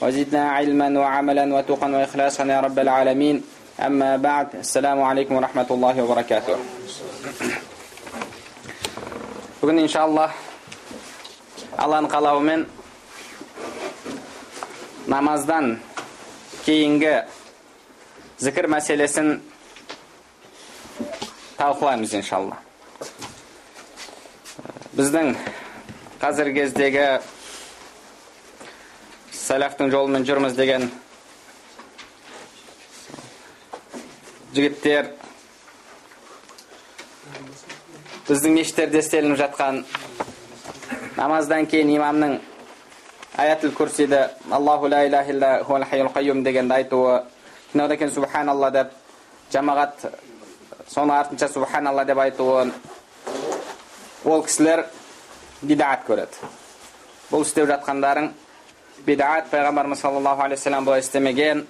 وزدنا علما وعملا وتقا وإخلاصا يا رب العالمين أما بعد السلام عليكم ورحمة الله وبركاته Бүгін иншаллах Алланың қалауымен намаздан кейінгі зікір мәселесін талқылаймыз иншалла біздің қазіргі кездегі сәләфтің жолымен жүрміз деген жігіттер біздің мешіттерде істелініп жатқан. Намаздан кейін имамның аятул курсиді аллаху ла иляха илля хуал хайюл қайюм дегенді айтуы одан кейін субханалла деп жамағат соның артынша субханалла деп айтуын ол кісілер бидағат көреді. Бұл істеп жатқандарың бидағат пайғамбарымыз саллаллаху алейхи вассалам бұлай істемеген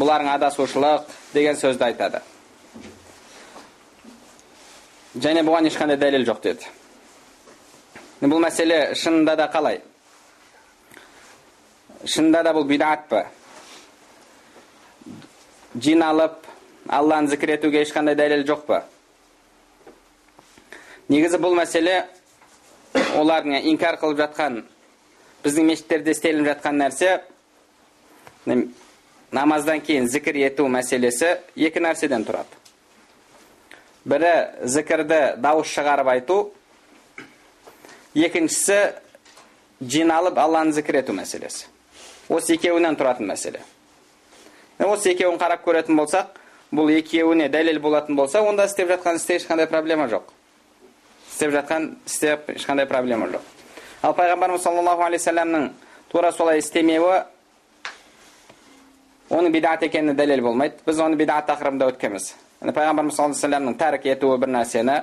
бұларың адасушылық деген сөзді айтады және бұған ешқандай дәлел жоқ деді бұл мәселе шынында да қалай шынында да бұл бидағат па жиналып алланы зікір етуге ешқандай дәлел жоқ па негізі бұл мәселе олардың инкар қылып жатқан біздің мешіттерде істелініп жатқан нәрсе намаздан кейін зікір ету мәселесі екі нәрседен тұрады. Бірі зікірді дауыс шығарып айту. Екіншісі жиналып алланы зікір ету мәселесі. Осы екеуінен тұратын мәселе. Осы екеуін қарап көретін болсақ бұл екеуіне дәлел болатын болса онда істеп жатқан істе ешқандай проблема жоқ. Істеп жатқан істе ешқандай проблема жоқ. Ал пайғамбарымыз саллаллаху алейхи вассаламның тура солай істемеуі оның бидат екеніне дәлел болмайды. Біз оны бидат тақырыбында өткенбіз. Пайғамбарымыз саллаллаху алейхи вассаламның тәрк етуі бір нәрсені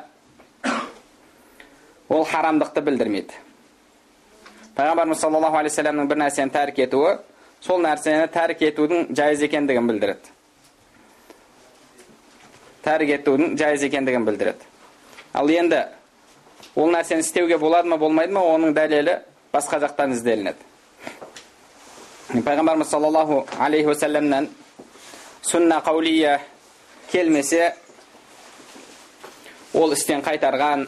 ол харамдықты білдірмейді. Пайғамбарымыз саллаллаху алейхи вассаламның бір нәрсені тәрк етуі сол нәрсені тәрк етудің жайыз екендігін білдіреді. Тәрк етудің жайыз екендігін білдіреді. Ал енді ол нәрсені істеуге болады ма болмайды ма оның дәлелі басқа жақтан ізделінеді. Пайғамбарымыз саллаллаху алейхи уассаламнан сүнна қаулия келмесе ол істен қайтарған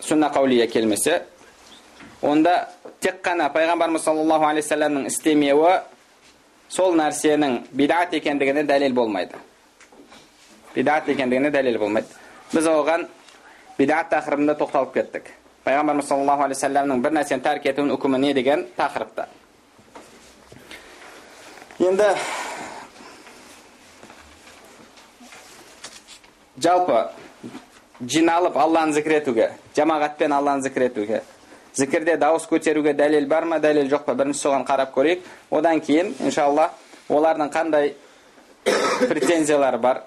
сүнна қаулия келмесе онда тек қана пайғамбарымыз саллаллаху алейхи вассаламның істемеуі сол нәрсенің бидат екендігіне дәлел болмайды. Бидат екендігіне дәлел болмайды біз оған бидат тақырыбында тоқталып кеттік пайғамбарымыз саллаллаху алейхи вассаламның бір нәрсені тәрк етуінің үкімі не деген тақырыпта енді жалпы жиналып алланы зікір етуге жамағатпен алланы зікір етуге зікірде дауыс көтеруге дәлел бар ма дәлел жоқ па бірінші соған қарап көрейік одан кейін иншалла олардың қандай претензиялары бар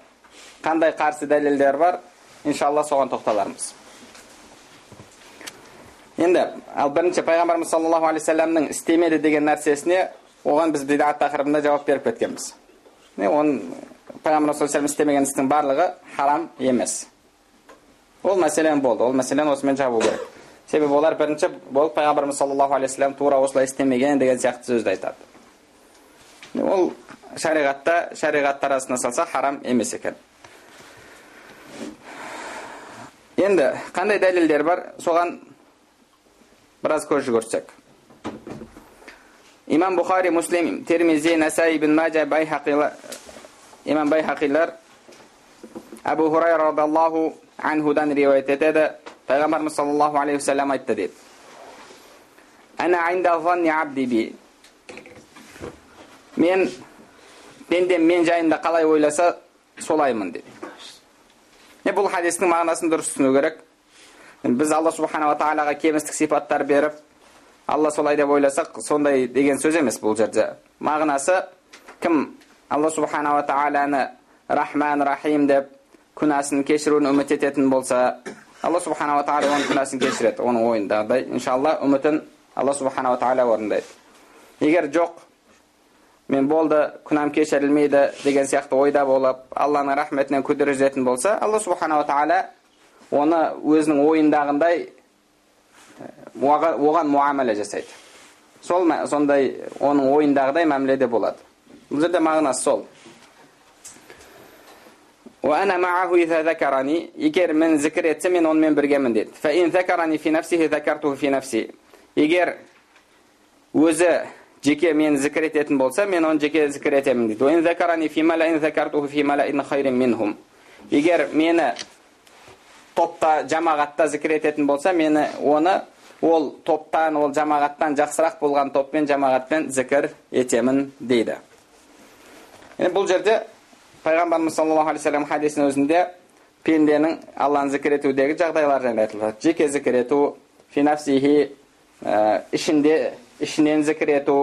қандай қарсы дәлелдер бар иншалла соған тоқталармыз енді ал бірінші пайғамбарымыз саллаллаху алейхи вассаламның істемеді деген нәрсесіне оған біз бидат тақырыбында жауап беріп кеткенбіз оны пайғамбар саллаллаху істемеген істің барлығы харам емес ол мәселен болды ол мәселені осымен жабу керек себебі олар бірінші болып пайғамбарымыз саллаллаху алейхи вассалам тура осылай істемеген деген сияқты сөзді айтады ол шариғатта шариғат арасына салса харам емес екен енді қандай дәлелдер бар соған біраз көз жүгіртсек имам бұхари муслим термизи насаи ибн мажа имам байхақилар әбу хурайра радиаллаху анхудан риуаят етеді пайғамбарымыз саллаллаху алейхи уассалам айтты дейді абди мен пендем мен жайында қалай ойласа солаймын бұл хадистің мағынасын дұрыс түсіну керек. Біз алла субханала тағалаға кемістік сипаттар беріп алла солай деп ойласақ сондай деген сөз емес бұл жерде. Мағынасы кім? Алла субханала тағаланы рахман рахим деп күнәсін кешіруін үміт ететін болса алла субханала тағала оның күнәсін кешіреді оның ойындағыдай. Иншалла үмітін алла субханала тағала орындайды. Егер жоқ мен болды күнәм кешірілмейді деген сияқты ойда болып алланың рахметінен күдер үзетін болса алла субханала тағала оны өзінің ойындағындай оған муамәле жасайды сол сондай оның ойындағыдай мәміледе болады бұл жерде мағынасы сол егер мен зікір етсе мен онымен біргемін деді егер өзі жеке мен зікір ететін болса мен оны жеке зікір етемін дейді егер мені топта жамағатта зікір ететін болса мені оны ол топтан ол жамағаттан жақсырақ болған топпен жамағатпен зікір етемін дейді енді бұл жерде пайғамбарымыз саллаллаху алейхи вассалам хадисінің өзінде пенденің алланы зікір етудегі жағдайлар жайлы айтылады жеке зікір ету ішінде ішінен зікір ету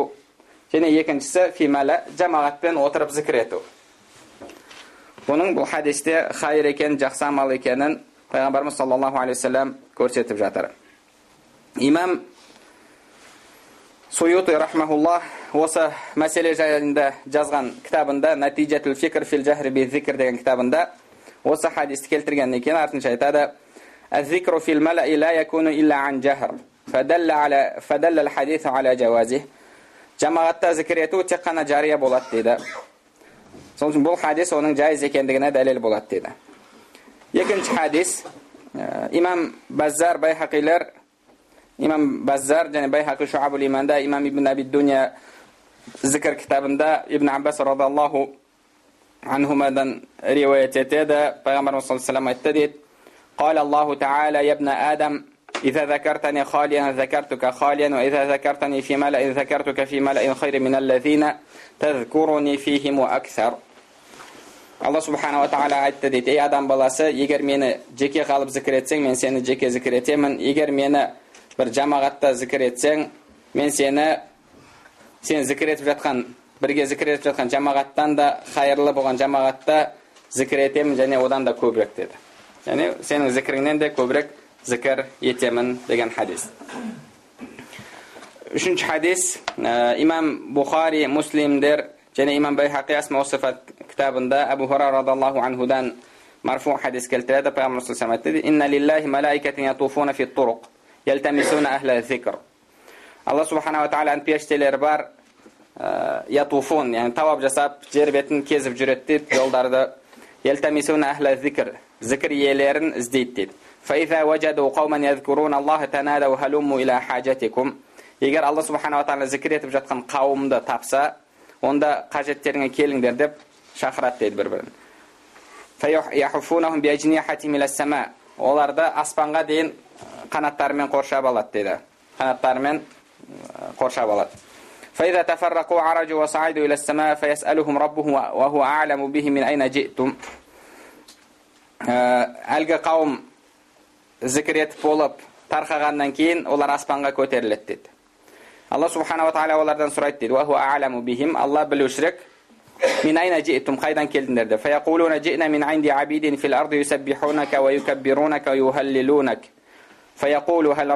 және екіншісі фимәлә жамағатпен отырып зікір ету бұның бұл хадисте хайыр екенін жақсы амал екенін пайғамбарымыз саллаллаху алейхи вассалам көрсетіп жатыр имам суюти рахмаулла осы мәселе жайында жазған кітабында нәтижетул фикр фил жахри зикр деген кітабында осы хадисті келтірген екен артынша айтады الذكر في الملأ لا يكون إلا عن جهر فدل على فدل الحديث على جوازه жамағатта зікір ету тек қана жария болады дейді сол үшін бұл хадис оның жайыз екендігіне дәлел болады дейді екінші хадис имам баззар байхақилер имам баззар және байхақи шуабул иманда имам ибн аби дуния зікір кітабында ибн аббас радиаллаху анхумадан риуаят етеді пайғамбарымыз саллаллаху алейhi айтты дейді قال الله تعالى يا ابن آدم إذا ذكرتني خاليا ذكرتك خاليا وإذا ذكرتني في ملأ ذكرتك في ملأ خير من الذين تذكرني فيهم وأكثر алла субханала тағала айтты дейді ей адам баласы егер мені жеке қалып зікір етсең мен сені жеке зікір етемін егер мені бір жамағатта зікір етсең мен сені сен зікір етіп жатқан бірге зікір етіп жатқан жамағаттан да қайырлы болған жамағатта зікір етемін және одан да көбірек деді яғни сенің зікіріңнен де көбірек зікір етемін деген хадис үшінші хадис имам бұхари муслимдер және имам байхақи асма кітабында әбу хурайра радиаллаху анхудан марфу хадис келтіреді пайғамбар саллаллаху айтты инна лиллахи малаикатин ятуфуна ахла зикр алла субханала тағаланың періштелері бар ятуфун яғни тауап жасап жер бетін кезіп жүреді дейді жолдарды ялтамисуна ахла зикр зікір иелерін іздейді дейді فإذا وجدوا قوما يذكرون الله تنادوا هلموا إلى حاجتكم егер алла субханала тағала зікір етіп жатқан қауымды тапса онда қажеттеріңе келіңдер деп шақырады дейді бір бірін оларды аспанға дейін қанаттарымен қоршап алады дейді қанаттарымен қоршап алады فإذا تفرقوا عرجوا وصعدوا إلى السماء فيسألهم ربهم وهو أعلم بهم من أين جئتم әлгі қауым зікір етіп болып тарқағаннан кейін олар аспанға көтеріледі дейді алла субханала тағала олардан сұрайды дейді алла білушірек мин айна життум қайдан келдіңдер? деп. Фаяқулуна жина мин инди абидин фил арди юсаббихунака ва юкаббирунака юхаллилунак фаяқулу хал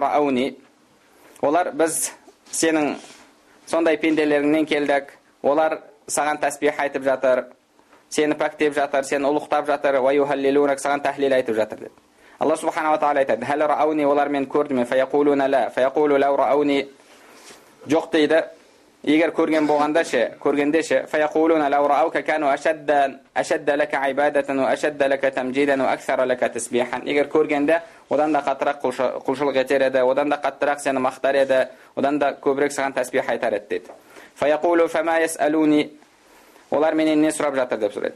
олар біз сенің сондай пенделеріңнен келдік олар саған тәсбих айтып жатыр сені пәктеп жатыр сені ұлықтап жатыр. Уаюхаллилунак саған тәхлил айтып жатыр деді. الله سبحانه وتعالى etadi hələ rəavni onlar men kördümü fəyəquluna la fəyəqulu ləv rəavni yox deydi Eger körgen bolganda şe, körgende şe, feyekuluna lev ra'awka kanu ashadda ashadda laka ibadatan wa ashadda laka tamjidan wa akthara laka tasbihan. Eger körgende odan da qatraq qulşuluk eter ede, odan da qatraq seni maqtar ede, odan da köbrek sana tasbih aytar et dedi. Feyekulu fema yes'aluni. Olar menen ne sorap jatır dep soradı.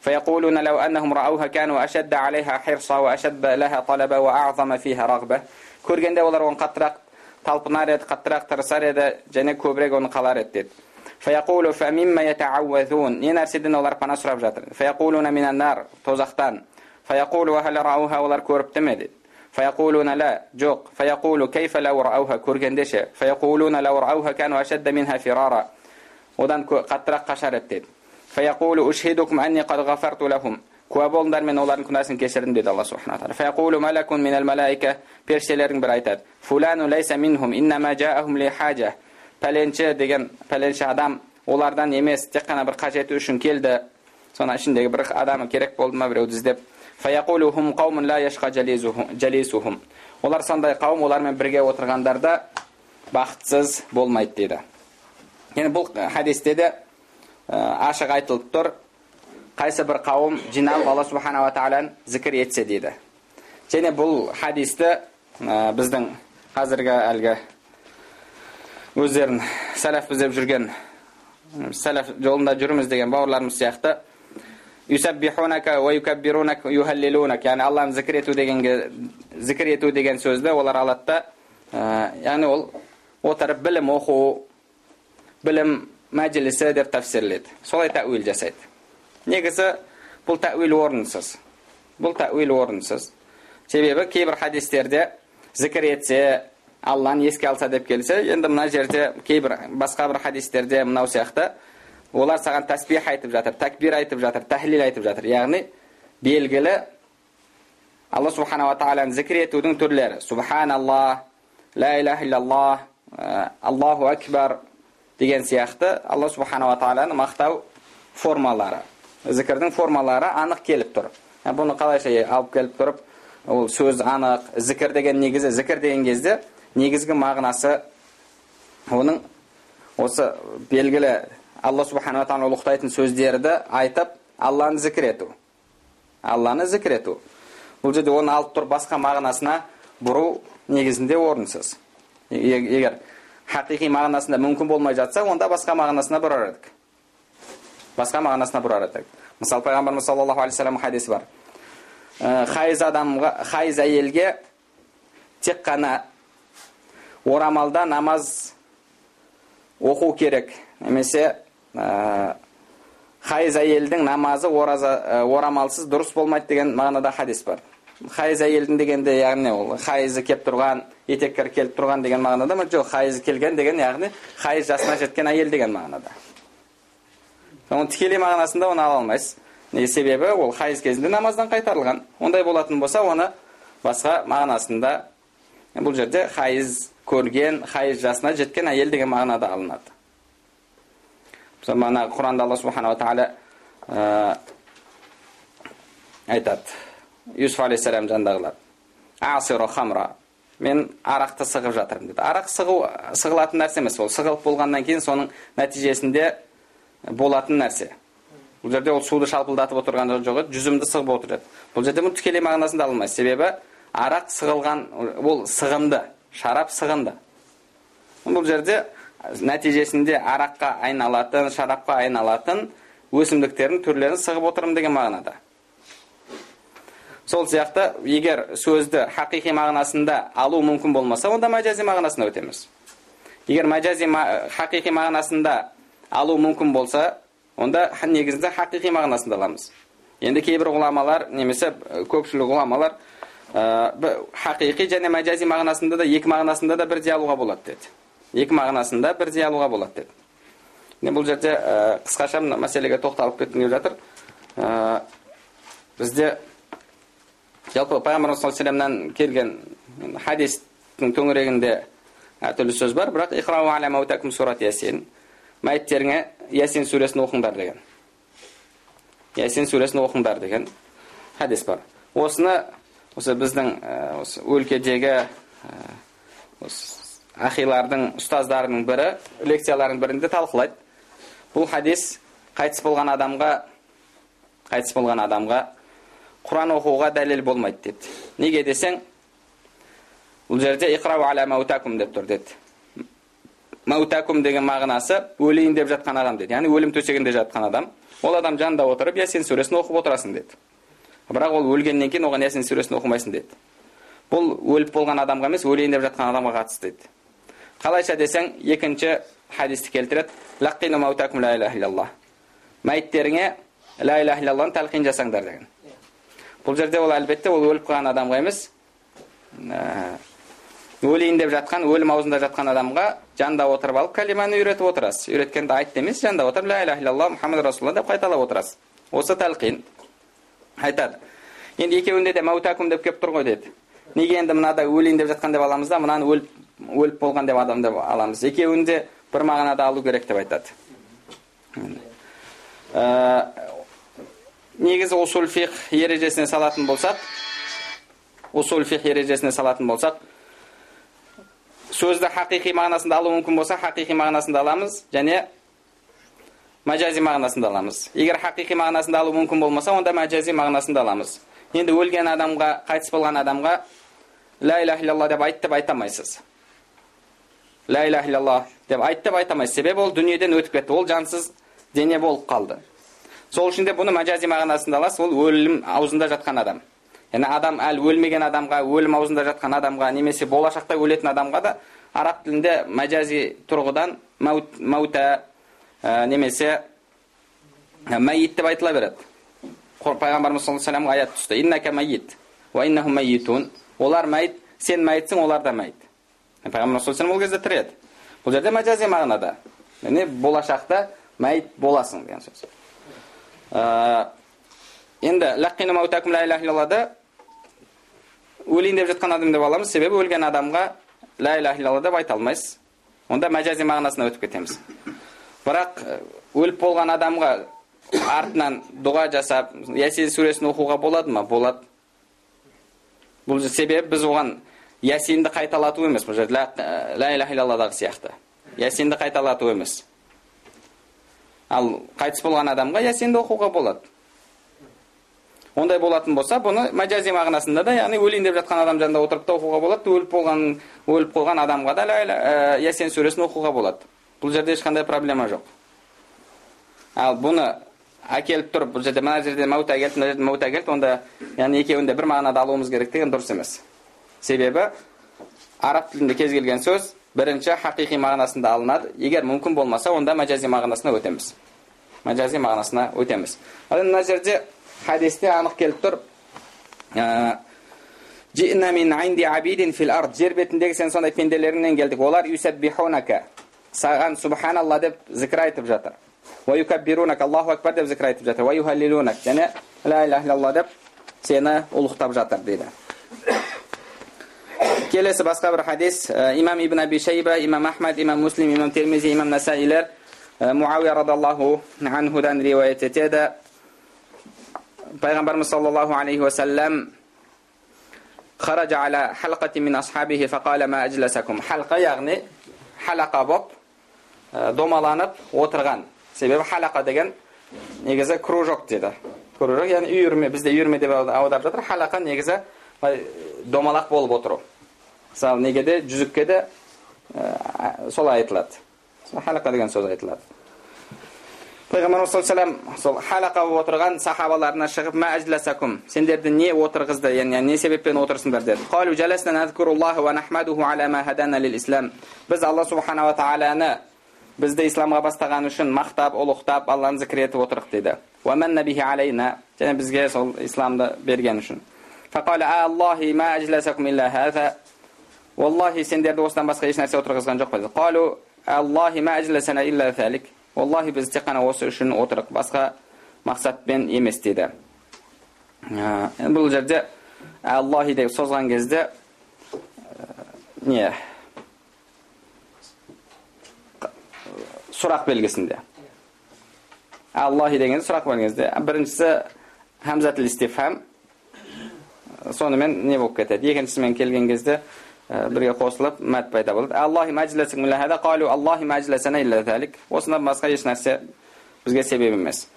فيقولون لو أنهم رأوها كانوا أشد عليها حرصا وأشد لها طلبا وأعظم فيها رغبة көргенде олар оны қаттырақ талпынар еді қаттырақ тырысар еді және көбірек оны қалар еді деді не нәрседен олар пана сұрап жатыр тозақтан олар көріпті ме дейді فيقولون لا жоқ فيقول كيف لو رأوها көргенде ше فيقولون لو رأوها كانوا أشد منها فرارا одан қаттырақ қашар еді деді فيقول أشهدكم أني قد غفرت لهم куә болыңдар мен олардың күнәсін кешірдім деді алла субхана тағала فيقول ملك من الملائكة періштелердің бірі айтады فلان ليس منهم إنما جاءهم لحاجة пәленші деген пәленші адам олардан емес тек қана бір қажеті үшін келді соның ішіндегі бір адамы керек болды ма біреуді іздеп олар сондай қауым олармен бірге отырғандарда бақытсыз болмайды дейді енді бұл хадисте де ашық айтылып тұр қайсы бір қауым жиналып алла субханала тағаланы зікір етсе дейді және бұл хадисті біздің қазіргі әлгі өздерін сәләфпіз деп жүрген сәләф жолында жүрміз деген бауырларымыз сияқты юсаббихунака ва юкаббирунак юхаллилунак яғни алланы зікір ету дегенге зікір ету деген сөзді олар алады да яғни ол отырып білім оқу білім мәжілісі деп тәпсірледі солай тәуил жасайды негізі бұл тәуил орынсыз бұл тәуил орынсыз себебі кейбір хадистерде зікір етсе алланы еске алса деп келсе енді мына жерде кейбір басқа бір хадистерде мынау сияқты олар саған тәсбих айтып жатыр тәкбир айтып жатыр тәхлил айтып жатыр. Яғни белгілі алла субханала тағаланы зікір етудің түрлері. Субханалла ла иляха иллаллах аллаху акбар деген сияқты алла субханала тағаланы мақтау формалары. Зікірдің формалары анық келіп тұр. Бұны қалайша алып келіп тұрып ол сөз анық зікір деген негізі зікір деген кезде негізгі мағынасы оның осы белгілі алла субханала тағала ұлықтайтын сөздерді айтып алланы зікір ету алланы зікір ету бұл жерде оны алып тұрып басқа мағынасына бұру негізінде орынсыз егер хақиқи мағынасында мүмкін болмай жатса онда басқа мағынасына бұрар едік басқа мағынасына бұрар едік мысалы пайғамбарымыз саллаллаху алейхи вассалам хадисі бар хайыз адамға хайыз әйелге тек қана орамалда намаз оқу керек немесе хайыз әйелдің намазы ораза, орамалсыз дұрыс болмайды деген мағынада хадис бар. Хайыз әйелдің дегенде яғни ол хайызы келіп тұрған етектері келіп тұрған деген мағынада ма? Жоқ хайызы келген деген яғни хайыз жасына жеткен әйел деген мағынада. Оның тікелей мағынасында оны ала алмайсыз. Неге себебі ол хайыз кезінде намаздан қайтарылған. Ондай болатын болса оны басқа мағынасында бұл жерде хайыз көрген хайыз жасына жеткен әйел деген мағынада алынады. Мана құранда алла субханала тағала айтады юсуф алейхисалам жанындағылар асиро хамра мен арақты сығып жатырмын дейді арақ сығу сығылатын нәрсе емес ол сығылып болғаннан кейін соның нәтижесінде болатын нәрсе бұл жерде ол суды шалпылдатып отырған жоқ еді жүзімді сығып отыр еді бұл жерде бұл тікелей мағынасында алынбайды себебі арақ сығылған ол сығынды шарап сығынды бұл жерде нәтижесінде араққа айналатын шарапқа айналатын өсімдіктердің түрлерін сығып отырмын деген мағынада. Сол сияқты егер сөзді хақиқи мағынасында алу мүмкін болмаса онда мәжази мағынасына өтеміз. Егер мәжази хақиқи мағынасында алу мүмкін болса онда негізінде хақиқи мағынасында аламыз. Енді кейбір ғұламалар немесе көпшілік ғұламалар ә, хақиқи және мәжази мағынасында да екі мағынасында да бірдей алуға болады деді. Екі мағынасында бірдей алуға болады деді. Міне бұл жерде ә, қысқаша мына мәселеге тоқталып кеткім келіп жатыр. Ә, бізде жалпы пайғамбарымыз саллаллаху алейхи келген хадистің төңірегінде әртүрлі сөз бар бірақ сурат ясин мәйіттеріңе ясин сүресін оқыңдар деген. Ясин сүресін оқыңдар деген хадис бар. Осыны осы біздің осы өлкедегі осы ахилардың ұстаздарының бірі лекциялардың бірінде талқылайды бұл хадис қайтыс болған адамға қайтыс болған адамға құран оқуға дәлел болмайды деді неге десең бұл жерде иқрау аля маутакум деп тұр деді маутакум деген мағынасы өлейін деп жатқан адам деді яғни өлім төсегінде жатқан адам ол адам жанында отырып ясин сүресін оқып отырасың деді бірақ ол өлгеннен кейін оған ясин сүресін оқымайсың деді бұл өліп болған адамға емес өлейін деп жатқан адамға қатысты деді қалайша десең екінші хадисті келтіреді. Мәйіттеріңе ла иляха иллаллахны тәлқин жасаңдар деген. Бұл жерде ол әлбетте ол өліп қалған адамға емес өлейін деп жатқан өлім аузында жатқан адамға жанында отырып алып кәлиманы үйретіп отырасыз. Үйреткенде айт емес жанында отырып ля иляха иллаллах мұхаммад расулалла деп қайталап отырасыз. Осы тәлқин айтады. Енді екеуінде де мәутакум деп келіп тұр ғой деді. Неге енді мынада өлейін деп жатқан деп аламыз да мынаны өліп өліп болған деп адам деп аламыз. Екеуін де бір мағынада алу керек деп айтады. Ә, негізі усул фих ережесіне салатын болсақ усул фих ережесіне салатын болсақ сөзді хақиқи мағынасында алу мүмкін болса хақиқи мағынасында аламыз және мәжази мағынасында аламыз. Егер хақиқи мағынасында алу мүмкін болмаса онда мәжази мағынасында аламыз. Енді өлген адамға қайтыс болған адамға ля иляха иллалла деп айт деп айта алмайсыз. Иляха иллалла деп айт деп айта алмайсыз себебі ол дүниеден өтіп кетті ол жансыз дене болып қалды сол үшін де бұны мәжази мағынасында аласыз ол өлім аузында жатқан адам яғни адам әлі өлмеген адамға өлім аузында жатқан адамға немесе болашақта өлетін адамға да араб тілінде мәжази тұрғыдан мәута ә, немесе мәйит деп айтыла береді пайғамбарымыз саллаллаху алейhi аят түсті олар мәйіт сен мәйітсің олар да мәйіт пайғамбар саллаллаху ол кезде тірі еді. Бұл жерде мәжази мағынада. Яғни болашақта мәйіт боласың деген сөз. Енді өлейін деп жатқан адам деп аламыз. Себебі өлген адамға ля иляха илlalла деп айта алмайсыз. Онда мәжази мағынасына өтіп кетеміз. Бірақ өліп болған адамға артынан дұға жасап ясин сүресін оқуға болады ма? Болады. Бұл себебі біз оған ясинді қайталату емес бұл жерде ля иляха илалладағы сияқты ясинді қайталату емес ал қайтыс болған адамға ясинді оқуға болады ондай болатын болса бұны мәжази мағынасында да яғни өлейін деп жатқан адам жанында отырып та оқуға болады өліп болған өліп қойған адамға да ә, ясин сүресін оқуға болады бұл жерде ешқандай проблема жоқ ал бұны әкеліп тұрып бұл жерде мына жерде мәута келді мына жерде мәута келді онда яғни екеуін де бір мағынада алуымыз керек деген дұрыс емес себебі араб тілінде кез келген сөз бірінші хақиқи мағынасында алынады егер мүмкін болмаса онда мәжази мағынасына өтеміз мәжази мағынасына өтеміз ал мына жерде хадисте анық келіп тұр жер бетіндегі сен сондай пенделеріңнен келдік олар саған субханалла деп зікір айтып жатыр аллаху акбар деп зікір айтып жатыр және ля илалла деп сені ұлықтап жатыр дейді келесі басқа бір хадис имам ибн аби шайба имам ахмад имам муслим имам термизи имам насаилер муауия радиаллаху анхудан риуаят етеді пайғамбарымыз саллаллаху алейхи уассалам خرج على حلقة من أصحابه فقال ما أجلسكم حلقة яғни халақа болып домаланып отырған себебі халақа деген негізі кружок деді кружок яғни үйірме бізде үйірме деп аударып жатыр халақа негізі домалақ болып отыру мысалы неге де жүзікке де ә, солай айтылады халақа деген сөз айтылады пайғамбарымыз саллаллаху сол халақа болып отырған сахабаларына шығып сендерді не отырғызды яғни не себеппен отырсыңдар деді біз алла субханала тағаланы бізді исламға бастаған үшін мақтап ұлықтап алланы зікір етіп отырдық дейді және бізге сол исламды берген үшін уаллахи сендерді осыдан басқа ешнәрсе отырғызған жоқ па деді аллахи біз тек қана осы үшін отырдық басқа мақсатпен емес дейді бұл жерде аллахи деп созған кезде не сұрақ белгісінде аллахи деген сұрақ кезде біріншісі хамзатл истифхам сонымен не болып кетеді екіншісімен келген кезде бірге қосылып мәт пайда аллахи осыдан басқа еш нәрсе бізге себеп емес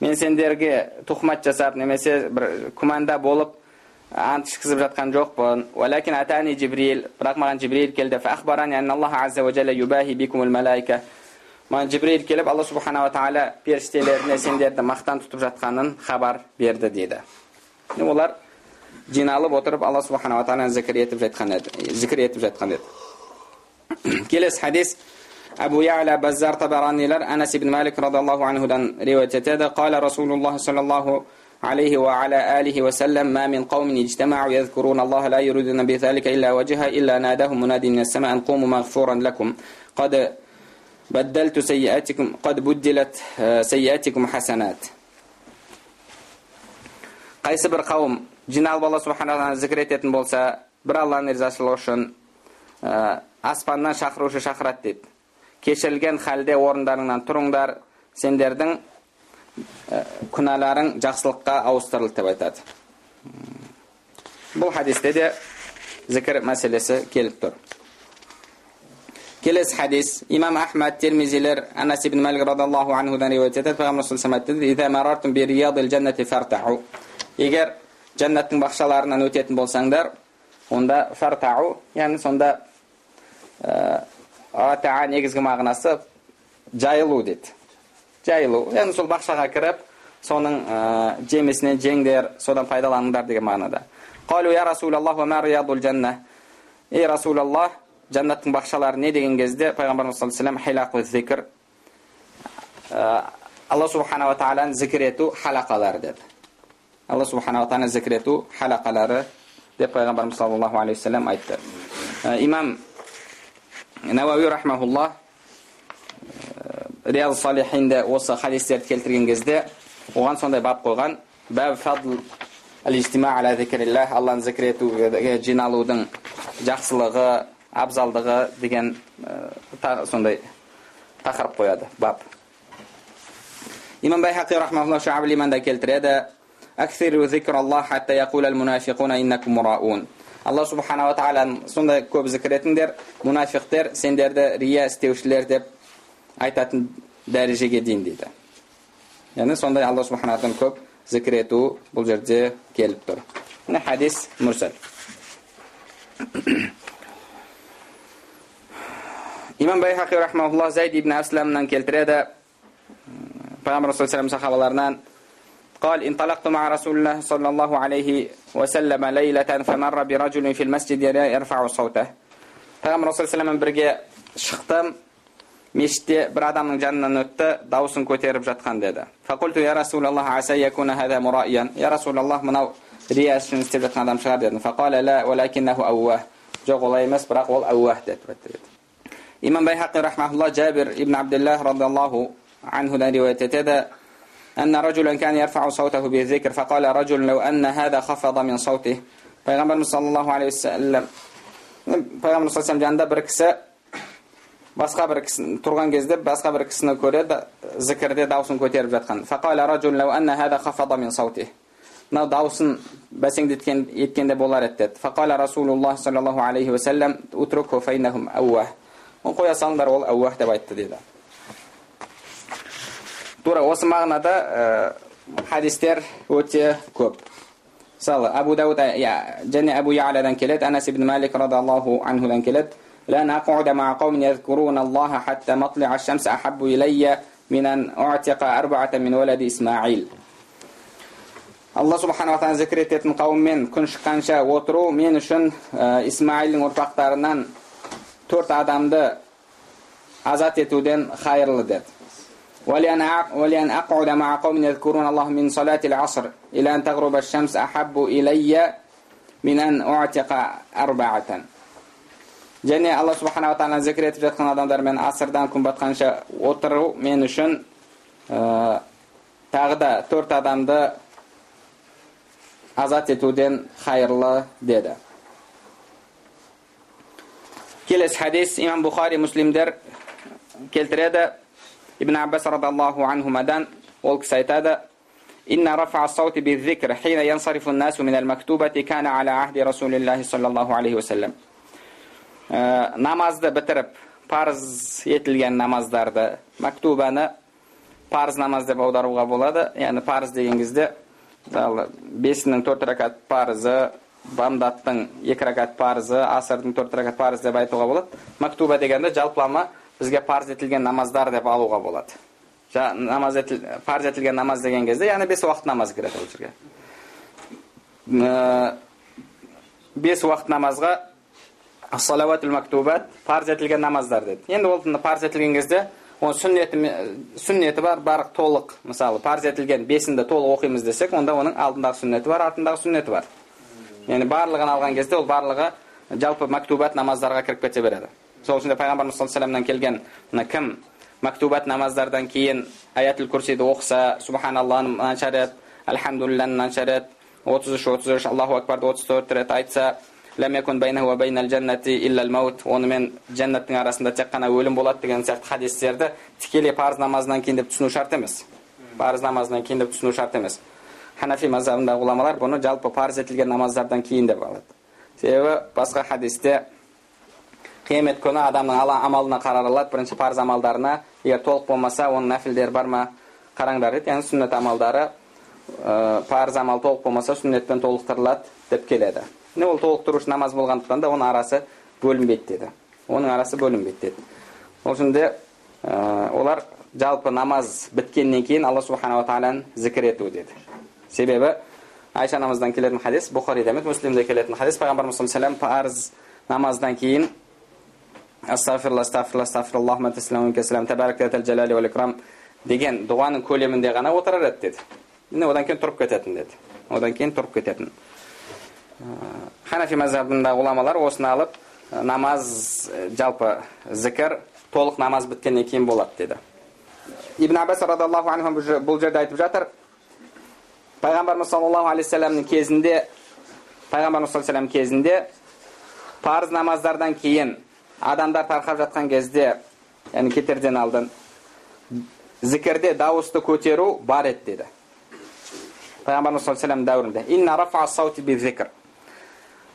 мен сендерге тухмат жасап немесе бір күмәнда болып ант ішкізіп жатқан жоқпын бірақ маған жибрил келді маған жибрил келіп алла субханала тағала періштелеріне сендерді мақтан тұтып жатқанын хабар берді дейді Ne olar cinalib o'tirib Alloh subhanahu va taolani zikr etib aytganlar, zikr etib aytganlar. Kelesi hadis Abu Ya'la Bazzar Tabaranilar Anas ibn Malik radhiyallohu anhu dan rivoyat etadi. Qala Rasululloh sallallohu عليه وعلى آله وسلم ما من قوم اجتمعوا يذكرون الله لا يريدون بذلك إلا وجهه إلا ناداهم مناد من السماء أن قوموا مغفورا لكم قد بدلت سيئاتكم قد بدلت سيئاتكم حسنات қайсы бір қауым жиналып алла субхана зікір ететін болса бір алланың ризашылығы үшін ә, аспаннан шақырушы шақырады дейді кешірілген халде орындарыңнан тұрыңдар сендердің ә, күнәларың жақсылыққа ауыстырылды деп айтады бұл хадисте де зікір мәселесі келіп тұр келесі хадис имам ахмад термизилер анас ибн малик радиаллаху анхудан риуаят етеді пайғамбар егер жәннаттың бақшаларынан өтетін болсаңдар онда фартау яғни сонда атаа негізгі мағынасы жайылу деді жайылу. Яғни сол бақшаға кіріп соның ә, жемісінен жеңдер содан пайдаланыңдар деген мағынада. Қалу я расулаллах жанна ей расулаллах жәннаттың бақшалары не деген кезде пайғамбарымыз саллаллаху алейхи зикр алла субханала тағаланы зікір ету халақалары деді. Алла субханала тағаланы зікір ету халақалары деп пайғамбарымыз саллаллаху алейхи вассалам айтты имам науауи рахмаулла риаз салихинде осы хадистерді келтірген кезде оған сондай бап қойған фадл алланы зікір етуге жиналудың жақсылығы абзалдығы деген сондай тақырып қояды бап имам байхақи рахмаулла келтіреді алла субханала тағаланы сондай көп зікір етіңдер мұнафиқтер сендерді рия істеушілер деп айтатын дәрежеге дейін дейді яғни сондай алла субханала көп зікір ету бұл жерде келіп тұр міне хадис мұрсал имам байхақи рахмаулла зайд ибн асламнан келтіреді пайғамбар сахабаларынан قال انطلقت مع رسول الله صلى الله عليه وسلم ليلة فمر برجل في المسجد يرفع صوته пайғамбар саллаллаху бірге шықтым мешітте бір адамның жанынан өтті дауысын көтеріп жатқан деді фақулту я расулаллах аса якуна хада мурайян я расулаллах мынау рия үшін істеп жатқан адам шығар дедім фақала ла уалакиннаху ауах жоқ олай емес бірақ ол ауах деді имам байхақи рахмаулла жабир ибн абдуллах радиаллаху анхудан риуаят етеді أن رجلا كان يرفع صوته بالذكر فقال رجل لو أن هذا خفض من صوته пайғамбарымыз саллаллаху алейхи уассалам пайғамбар саллаллаху жанында бір кісі басқа бір кісі тұрған кезде басқа бір кісіні көреді зікірде дауысын көтеріп жатқан мынау дауысын бәсеңдеткен еткенде болар еді деді фақала расулуллах саллаллаху алейхи уассалам қоя салыңдар ол әуах деп айтты деді тура осы мағынада ә, хадистер өте көп мысалы әбу дауд және әбу ялядан келеді анас ибн малик радиаллаху анхудан келеді لن أقعد مع قوم يذكرون الله حتى مطلع الشمس أحب إلي من أن أعتق أربعة من ولد إسماعيل алла субханала тағала зікір ететін қауыммен күн шыққанша отыру мен үшін ә, исмаилдің ұрпақтарынан төрт адамды азат етуден хайырлы деді ولأن أقعد مع قوم يذكرون الله من صلاة العصر إلى أن تغرب الشمس أحب إلي من أن أعتق أربعة және алла субханала тағала зікір етіп жатқан адамдармен асырдан күн батқанша отыру мен үшін ә, тағы да төрт адамды азат етуден хайырлы деді келесі хадис имам бұхари муслимдер келтіреді ибн аббас радиаллаху анхумадан ол кісі айтады инна рафа саути бизикр хина янсарифу насу мин аль мактубати кана аля ахди расулиллахи саллаллаху алейхи уассалям намазды бітіріп парз етілген намаздарды мактубаны парз намаз деп аударуға болады яғни парз дегенгізде кезде мысалы бесінің төрт ракат парызы бамдаттың екі ракат парызы асырдың төрт ракат парызы деп айтуға болады мактуба дегенде жалпылама бізге парыз етілген намаздар деп алуға болады намаз етіл, парыз етілген намаз деген кезде яғни бес уақыт намаз кіреді ол жерге бес уақыт намазға салауатул мактубат парыз етілген намаздар деді енді ол парыз етілген кезде оның сүннеті сүннеті бар барлық толық мысалы парыз етілген бесінді толық оқимыз десек онда оның алдындағы сүннеті бар артындағы сүннеті бар яғни барлығын алған кезде ол барлығы жалпы мактубат намаздарға кіріп кете береді сол үшін де пайғамбарымыз саллаллаху келген мына кім мактубат намаздардан кейін аятул курсиді оқыса субханалланы мынанша рет альхамдулилланы мынанша рет отыз үш отыз үш аллаху акбарды отыз төрт рет айтса онымен жәннаттың арасында тек қана өлім болады деген сияқты хадистерді тікелей парыз намазынан кейін деп түсіну шарт емес парыз намазынан кейін деп түсіну шарт емес ханафи мазхабындағы ғұламалар бұны жалпы парыз етілген намаздардан кейін деп алады себебі басқа хадисте қиямет күні адамның амалына қаралады бірінші парыз амалдарына егер толық болмаса оның нәпілдері бар ма қараңдар дейді яғни сүннет амалдары ә, парыз амал толық болмаса сүннетпен толықтырылады деп келеді міне ол толықтырушы намаз болғандықтан да оның арасы бөлінбейді деді оның арасы бөлінбейді деді ол үшін ә, олар жалпы намаз біткеннен кейін алла субханала тағаланы зікір ету деді себебі айша анамыздан келетін хадис бұхарида емес муслимде келетін хадис пайғамбарымыз парыз намаздан кейін деген дұғаның көлемінде ғана отырар еді деді міне одан кейін тұрып кететін деді одан кейін тұрып кететін ханафи мазхабында ғұламалар осыны алып намаз жалпы зікір толық намаз біткеннен кейін болады деді ибн аббас радиаллаху анху бұл жерде айтып жатыр пайғамбарымыз саллаллаху алейхи вассаламның кезінде пайғамбарымыз саллаллаху кезінде парыз намаздардан кейін адамдар тарқап жатқан кезде яғни кетерден алдын зікірде дауысты көтеру бар еді деді. Пайғамбарымыз саллаллаху дәуірінде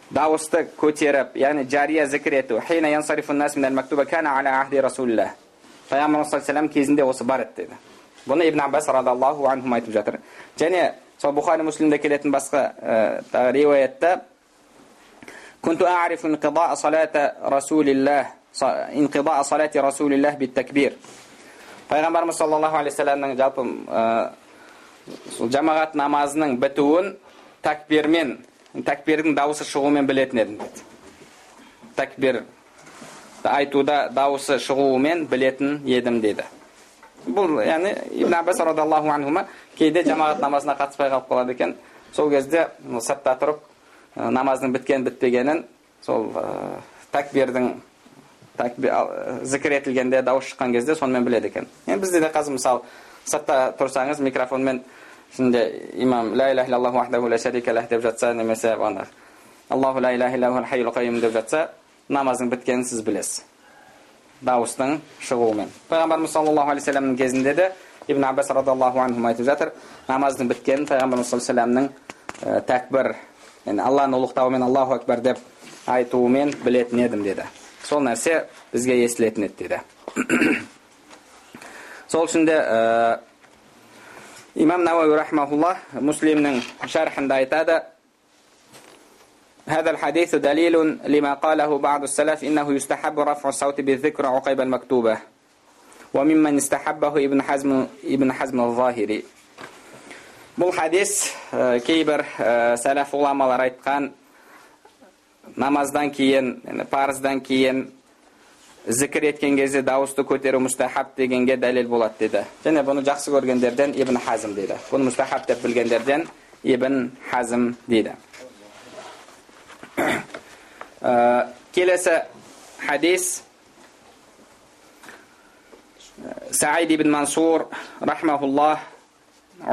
дауысты көтеріп яғни жария зікір ету пайғамбарымыз саллаллаху кезінде осы бар еді деді. Бұны ибн аббас радиаллаху анхум айтып жатыр. Және сол бұхари муслимде келетін басқа ә, риуаятта كنت أعرف انقضاء صلاة رسول الله انقضاء صلاة رسول الله بالتكبير пайғамбарымыз саллаллаху алейхи вассаламның жалпы сол жамағат намазының бітуін такбирмен такбирдің дауысы шығуымен білетін едім деді такбир айтуда дауысы шығуымен білетін едім деді бұл яғни ибн аббас радиаллаху анхума кейде жамағат намазына қатыспай қалып қалады екен сол кезде сыртта тұрып намаздың біткен бітпегенін сол ә, такбирдің такбир, зікір етілгенде дауыс шыққан кезде сонымен біледі екен. Енді бізде де қазір мысалы сыртта тұрсаңыз микрофонмен ішінде имам ла иляха иллаллаху вахдаху ла шарика лах деп жатса немесе ана аллаху ла иляха иллаху хайюл қайюм деп жатса намаздың біткенін сіз білесіз. Дауыстың шығуымен. Пайғамбарымыз саллаллаху алейхи вассаламның кезінде де ибн аббас радиаллаху анху айтып жатыр намаздың біткенін пайғамбарымыз саллаллаху алейхи вассаламның тәкбір яғни алланы ұлықтауымен аллаху акбар деп айтуымен білетін едім деді сол нәрсе бізге естілетін еді деді сол үшін де имам науаи рахмаулла муслимнің шархында айтады هذا الحديث دليل لما قاله بعض السلف إنه يستحب رفع الصوت بالذكر عقيب المكتوبة وممن استحبه ابن حزم ابن حزم الظاهري бұл хадис ә, кейбір ә, сәләф ғұламалар айтқан намаздан кейін парыздан кейін зікір еткен кезде дауысты көтеру мұстахаб дегенге дәлел болады деді. Және бұны жақсы көргендерден ибн хазм дейді. Бұны мұстахаб деп білгендерден ибн хазм дейді. Ә, келесі хадис. Саид ибн мансур рахмауллах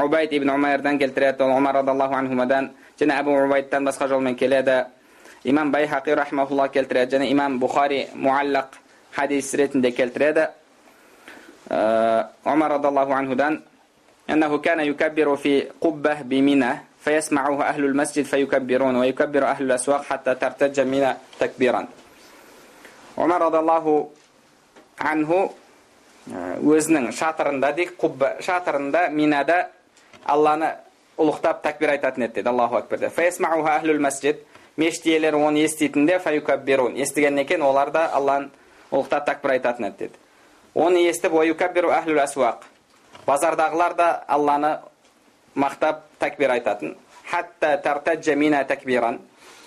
убайд ибн умайрдан келтіреді ол омар радиаллаху анхумадан және әбу убайдтан басқа жолмен келеді имам байхақи рахмаулла келтіреді және имам бұхари муаллақ хадис ретінде келтіреді омар радиаллаху анхудан أنه كان يكبر في قبة بمنى فيسمعه أهل المسجد فيكبرون ويكبر أهل الأسواق حتى ترتج منى تكبيرا عمر رضي الله عنه өзінің шатырында дейік құбба шатырында минада алланы ұлықтап тәкбир айтатын еді деді аллаху акбар деп масжид мешіт иелері оны еститінде фаюкаббирун естігеннен кейін олар да алланы ұлықтап тәкбір айтатын еді деді оны естіп уаюкаббиру әхлул асуақ базардағылар да алланы мақтап тәкбир айтатын хатта тартаджа мина такбиран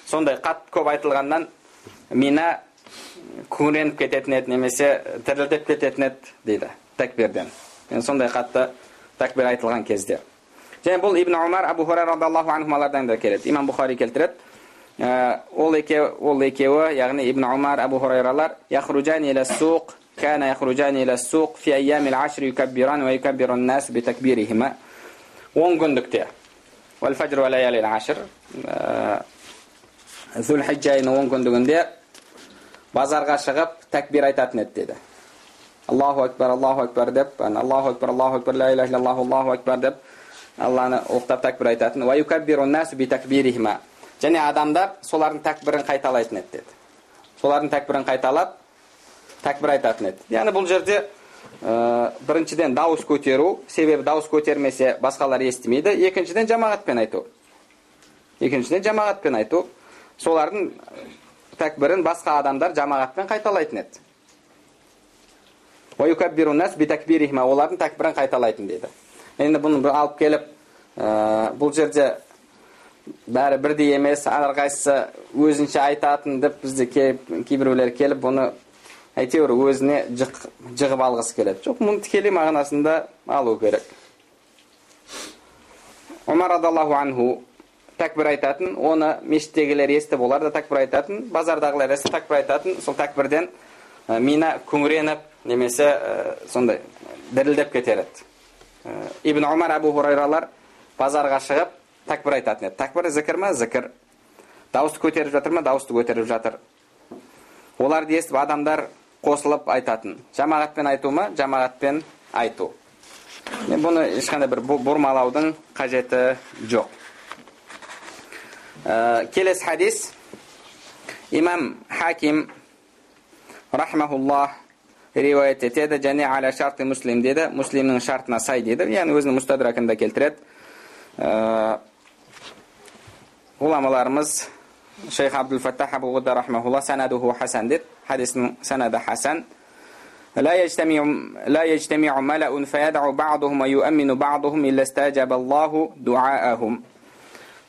сондай қатты көп айтылғаннан мина күңіреніп кететін еді немесе дірілдеп кететін еді дейді тәкбирден сондай қатты тәкбир айтылған кезде және бұл ибн умар абу хурайра радиаллаху анхумалардан да келеді имам бұхари келтіреді ол екеуі ол екеуі яғни ибн умар абу хурайралар яхруджани иля суқ كان يخرجان إلى السوق في أيام العشر يكبران ويكبر الناس بتكبيرهما он күндікте والفجر وليالي العشر зүлхиджа айының он күндігінде базарға шығып тәкбир айтатын еді деді аллаху акбар аллаху акбар деп аллаху акбар аллаху акбар ла иляха иллаллаху аллаху акбар деп алланы ұлықтап тәкбір айтатын және адамдар солардың тәкбірін қайталайтын еді деді. Солардың тәкбірін қайталап тәкбір айтатын еді. Яғни бұл жерде ә, біріншіден дауыс көтеру себебі дауыс көтермесе басқалар естімейді. Екіншіден жамағатпен айту. Екіншіден жамағатпен айту. Солардың тәкбірін басқа адамдар жамағатпен қайталайтын еді. Олардың тәкбірін қайталайтын дейді енді бұны алып келіп ә, бұл жерде бәрі бірдей емес әрқайсысы өзінше айтатын деп бізде кейбіреулер келіп бұны әйтеуір өзіне жық, жығып алғысы келеді жоқ мұны тікелей мағынасында алу керек омар радиаллаху анху тәкбір айтатын оны мешіттегілер естіп олар да тәкбір айтатын базардағылар естіп тәкбір айтатын сол тәкбірден мина күңіреніп немесе сондай дірілдеп кетер еді ибн омар әбу хурайралар базарға шығып тәкбір айтатын еді. Тәкбір зікір ма? Зікір. Дауысты көтеріп жатыр ма? Дауысты көтеріп жатыр. Оларды естіп адамдар қосылып айтатын. Жамағатпен айту ма? Жамағатпен айту. Мен бұны ешқандай бір бұрмалаудың қажеті жоқ. Ә, келесі хадис. Имам хаким рахмауллах риуаят етеді және аля шарты муслим деді муслимнің шартына сай дейді яғни өзінің мұстадракында келтіреді ә, ғұламаларымыз шейх абдул фаттах абу ғудда рахмаулла санадуху хасан деді حديث سند حسن لا يجتمع لا يجتمع ملأ فيدع بعضهم ويؤمن بعضهم إلا استجاب الله دعاءهم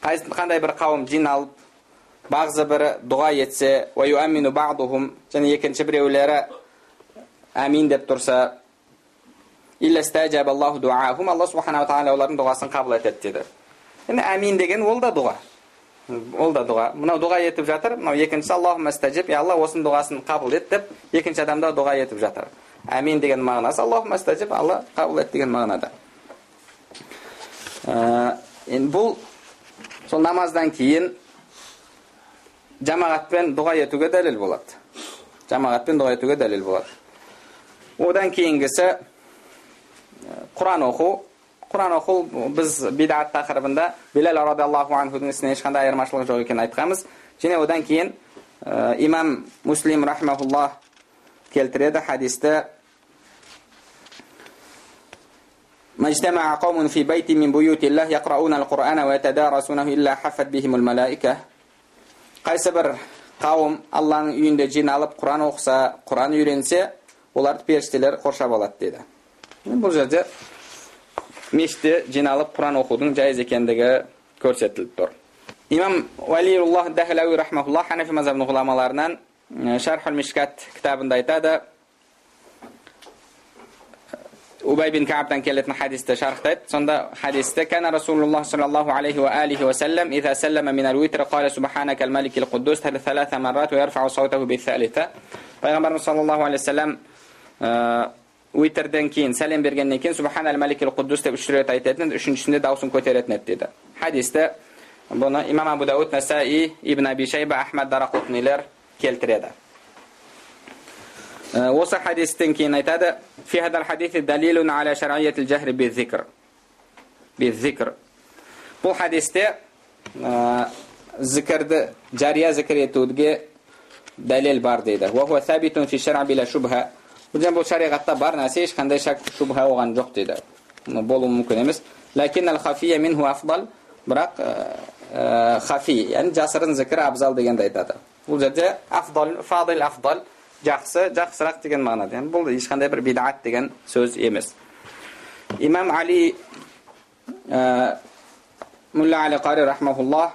қандай бір қауым жиналып бағзы бірі дұға етсе және екінші біреулері әмин деп тұрса алла субханала тағала олардың дұғасын қабыл етеді деді енді әмин деген ол да дұға ол да дұға мынау дұға етіп жатыр мынау екіншісі аллахума стажиб я алла осының дұғасын қабыл ет деп екінші адам да дұға етіп жатыр әмин деген мағынасы аллахума стажиб алла қабыл ет деген мағынада енді бұл сол намаздан кейін жамағатпен дұға етуге дәлел болады жамағатпен дұға етуге дәлел болады одан кейінгісі құран оқу құран оқу біз бидат тақырыбында билал радиаллаху анхудың ісіне ешқандай айырмашылық жоқ екенін айтқанбыз және одан кейін ә, имам муслим рахмауллах келтіреді хадисті ما اجتمع قوم في بيت من بيوت الله يقرؤون القرآن ويتدارسونه إلا حفت بهم الملائكة қайсы бір қауым алланың үйінде жиналып құран оқыса құран үйренсе оларды періштелер қоршап алады деді бұл жерде мешітте жиналып құран оқудың жайыз екендігі көрсетіліп тұр имам уәлиуллах дәхләуи рахмаулла ханафи мазхабының ғұламаларынан шархул мишкат кітабында айтады убай бин каабтан келетін хадисті шарықтайды сонда хадисте кәна расулуллах саллаллаху алейхи уа алихи уассалам иза саллама мин алвитр қала субханака الملك القدوس ثلاث مرات ويرفع صوته بالثالثة пайғамбарымыз саллаллаху алейхи вассалам witerden keyin salam bergandan keyin subhanal malikil quddus deb 3 rakat aytayotgan uchinchisini davsin ko'tarayotgan dedi hadisda buni imom abu davud nasaiy ibn abi shayba ahmad daraqutniylar keltiradi وصح حديثتين كين ايتادا في هذا الحديث دليل على شرعية الجهر بالذكر بالذكر بو حديثتي ذكر جارية ذكر يتودقي دليل بار ديدا وهو ثابت في الشرع بلا شبهة бұл бұл шариғатта бар нәрсе ешқандай шак шубха оған жоқ дейді. Болуы мүмкін емес. Ләкин әл хафия минху афдал бірақ хафи яғни жасырын зікір абзал дегенді айтады. Бұл жерде афдал фадил афдал жақсы жақсырақ деген мағынада. Яғни бұл ешқандай бір бидат деген сөз емес. Имам али мулла али қари рахмаулла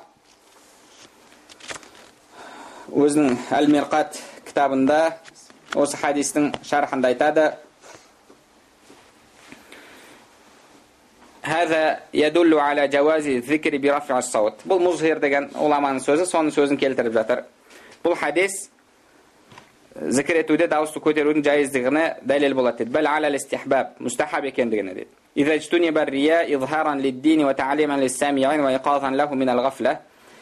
өзінің әл мирқат кітабында осы хадистің шархында айтады هذا يدل على جواز الذكر برفع الصوت бұл музхир деген ғұламаның сөзі соның сөзін келтіріп жатыр бұл хадис зікір етуде дауысты көтерудің жайыздығына дәлел болады дейді бәл алал истихбаб мұстахаб екендігіне дейді إذا اجتنب الرياء إظهارا للدين وتعليما للسامعين وإيقاظا له من الغفلة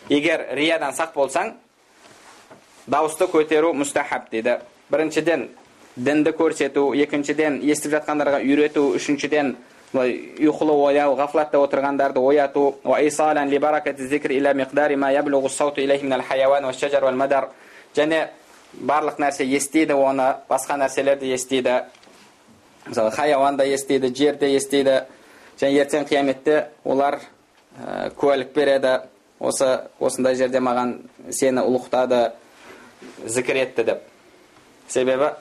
егер риядан сақ болсаң дауысты көтеру мұстахаб дейді біріншіден дінді көрсету екіншіден естіп жатқандарға үйрету үшіншіден былай ұйқылы ояу ғафлатта отырғандарды ояту және барлық нәрсе естиді оны басқа нәрселер де естиді мысалы хайуан да естиді жер де естиді және ертең қияметте олар ә, куәлік береді осы осындай жерде маған сені ұлықтады зікір етті деп себебі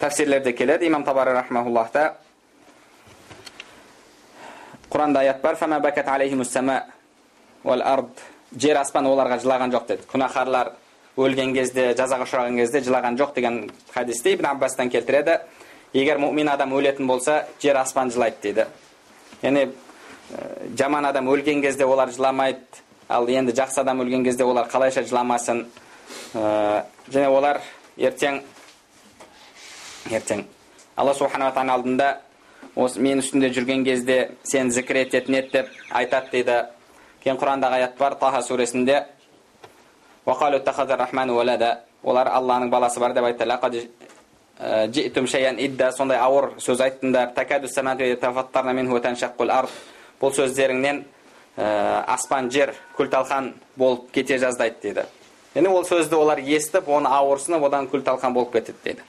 ә, келеді имам табари рахмауллахта құранда аят бар жер аспан оларға жылаған жоқ деді күнәһарлар өлген кезде жазаға ұшыраған кезде жылаған жоқ деген хадисте ибн аббастан келтіреді егер мүмин адам өлетін болса жер аспан жылайды дейді яғни жаман адам өлген кезде олар жыламайды ал енді жақсы адам өлген кезде олар қалайша жыламасын және олар ертең ертең. Алла субханала тағала алдында осы мен үстінде жүрген кезде сен зікір ететін еді деп айтады дейді. Кейін құрандағы аят бар таха сүресінде олар алланың баласы бар деп айтты. Сондай ауыр сөз айттыңдар. Бұл сөздеріңнен аспан жер күл талқан болып кете жаздайды дейді. Енді ол сөзді олар естіп оны ауырсынып одан күл талқан болып кетеді дейді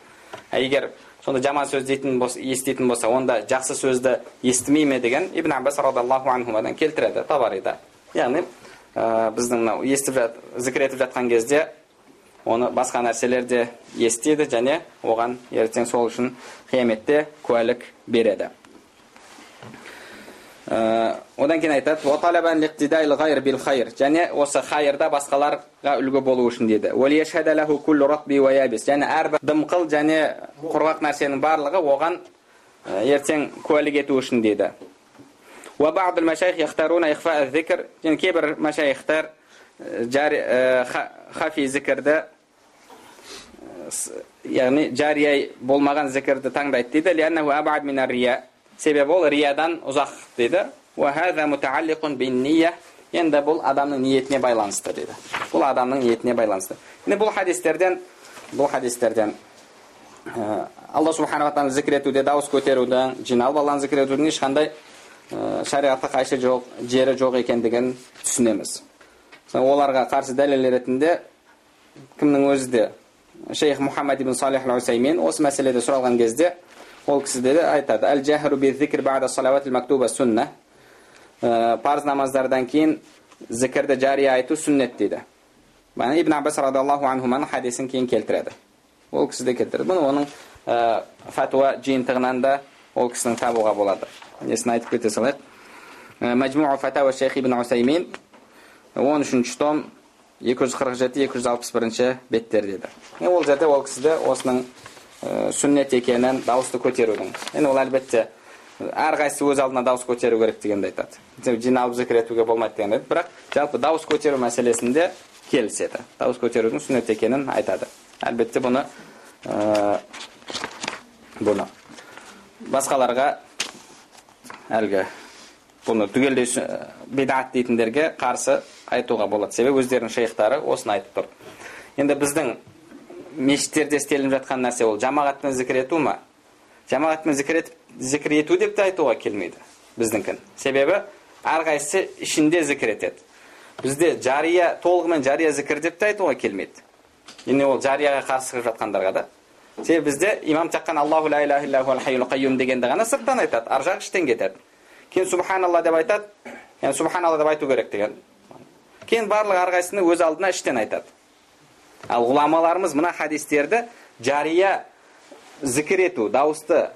егер сонда жаман сөз дейтін болса еститін болса онда жақсы сөзді естімей ме деген ибн аббас радиаллаху анхумадан келтіреді табарида яғни ә, біздің мынау естіп жат, зікір етіп жатқан кезде оны басқа нәрселер де естиді және оған ертең сол үшін қияметте куәлік береді Э, одан кейін айтады уаталабан лиқтидаил ғайр бил хайр және осы хайырда басқаларға үлгі болу үшін дейді. Және әрбір дымқыл және құрғақ нәрсенің барлығы оған э, ертең куәлік ету үшін дейді. Кейбір мәшайхтар э, хафи зікірді яғни жария болмаған зікірді таңдайды дейді себебі ол риядан ұзақ дейді енді бұл адамның ниетіне байланысты дейді бұл адамның ниетіне байланысты енді бұл хадистерден бұл хадистерден ә, алла субханала тағала зікір етуде дауыс көтерудің жиналып алланы зікір етудің ешқандай ә, шариғатқа қайшы жоқ жері жоқ екендігін түсінеміз оларға қарсы дәлел ретінде кімнің өзі де шейх мұхаммад ибн салих осы мәселеде сұралған кезде ол кісі де айтады әл жахру мактуба сунна парыз намаздардан кейін зікірді жария айту сүннет дейді. Ибн аббас радиаллаху анхуманың хадисін кейін келтіреді. Ол кісі де келтіреді. Бұны оның ә, фәтуа жиынтығынан да ол кісінің табуға болады. Несін айтып кете салайық? Мәжмуа фатауа шейх ибн усаймин он үшінші том екі жүз қырық жеті екі жүз алпыс бірінші беттер деді ол жерде ол кісіде осының сүннет екенін дауысты көтерудің. Енді ол әлбетте әрқайсысы өз алдына дауыс көтеру керек дегенді айтады. Жиналып зікір етуге болмайды дегенді айтады. Бірақ жалпы дауыс көтеру мәселесінде келіседі. Дауыс көтерудің сүннет екенін айтады. Әлбетте бұны ә, бұны. Басқаларға әлгі бұны түгелдей бидат дейтіндерге қарсы айтуға болады. Себебі өздерінің шейхтары осыны айтып тұр. Енді біздің мешіттерде істелініп жатқан нәрсе ол жамағатпен зікір ету ма? Жамағатпен зікір етіп зікір ету деп те айтуға келмейді біздіңкін себебі әрқайсысы ішінде зікір етеді. Бізде жария толығымен жария зікір деп те айтуға келмейді. Енді ол жарияға қарсы шығып жатқандарға да. Себебі бізде имам тек қана аллаху ла иляха иллаху дегенді ғана сырттан айтады ар жағы іштен кетеді. Кейін субханалла деп айтады яғни субханалла деп айту керек деген. Кейін барлық әрқайсысыны өз алдына іштен айтады. Ал ғұламаларымыз мына хадистерді жария зікір ету дауысты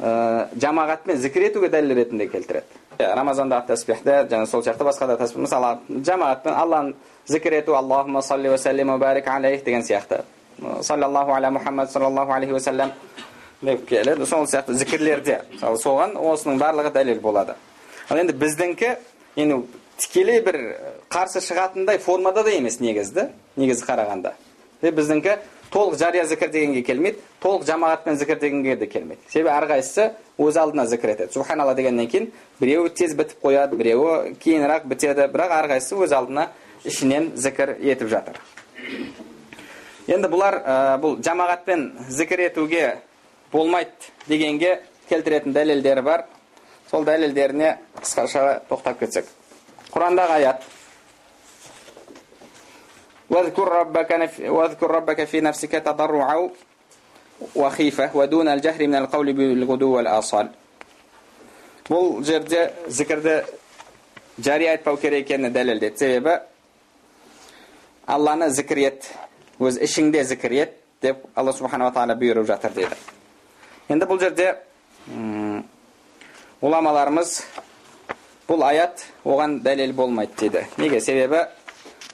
ә, жамағатпен зікір етуге дәлел ретінде келтіреді. Рамазандағы тәсбихті және сол сияқты басқа да тәсбих мысалы жамағатпен алланы зікір ету аллахума салли уассалим барик алейх деген сияқты. Саллаллаху аля мұхаммад саллаллаху алейхи уассалам деп келеді. Сол сияқты зікірлерде. Соған осының барлығы дәлел болады. Ал енді біздіңкі енді тікелей бір қарсы шығатындай формада да емес негізі негізі қарағанда. Біздіңкі толық жария зікір дегенге келмейді толық жамағатпен зікір дегенге де келмейді. Себебі әрқайсысы өз алдына зікір етеді. Субханалла дегеннен кейін біреуі тез бітіп қояды біреуі кейінірек бітеді бірақ әрқайсысы өз алдына ішінен зікір етіп жатыр. Енді бұлар ә, бұл жамағатпен зікір етуге болмайды дегенге келтіретін дәлелдері бар. Сол дәлелдеріне қысқаша тоқтап кетсек құрандағы аят واذكر ربك واذكر ربك في نفسك تضرعا وخيفة ودون الجهر من القول بالغدو والآصال бұл жерде зікірді жари айтпау керек екенін дәлелдеді себебі алланы зікір ет өз ішіңде зікір ет деп алла субханала тағала бұйырып жатыр дейді енді бұл жерде ғұламаларымыз бұл аят оған дәлел болмайды дейді. Неге? Себебі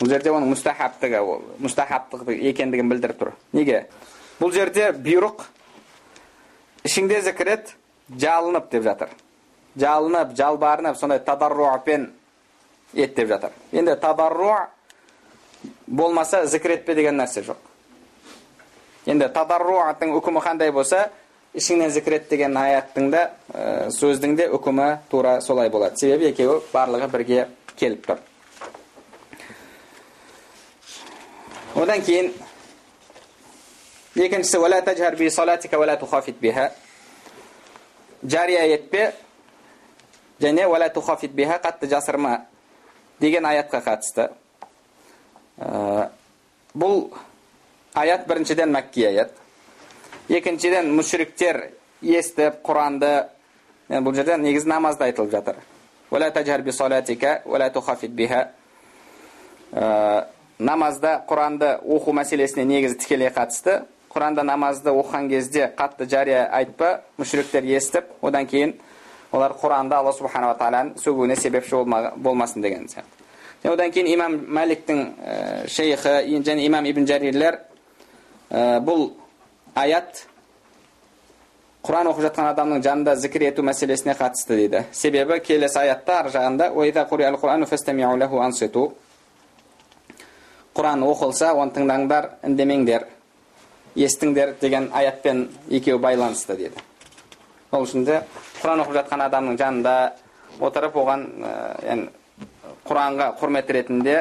бұл жерде оның мұстахабтығы мұстахабтық екендігін білдіріп тұр. Неге? Бұл жерде бұйрық ішіңде зікір ет жалынып деп жатыр. Жалынып жалбарынып сондай тадарруапен ет деп жатыр. Енді тадарру болмаса зікір етпе деген нәрсе жоқ. Енді тадарруатың үкімі қандай болса ішіңнен зікір ет деген аяттың да ә, сөздің де үкімі тура солай болады себебі екеуі барлығы бірге келіп тұр одан кейін екіншісі жария етпе және қатты жасырма деген аятқа қатысты ә, бұл аят біріншіден мәкки аят екіншіден мүшриктер естіп құранды бұл жерде негізі намазда айтылып жатыр намазда құранды оқу мәселесіне негізі тікелей қатысты құранда намазды оқыған кезде қатты жария айтпа мүшіріктер естіп одан кейін олар құранды алла субханала тағаланың сөгуіне себепші болмасын деген сияқты одан кейін имам мәликтің ә, шейхі және имам ибн жарирлер ә, бұл аят құран оқып жатқан адамның жанында зікір ету мәселесіне қатысты дейді себебі келесі аятта ар жағында құран оқылса оны тыңдаңдар үндемеңдер естіңдер деген аятпен екеуі байланысты деді сол үшін де құран оқып жатқан адамның жанында отырып оған ә, құранға құрмет ретінде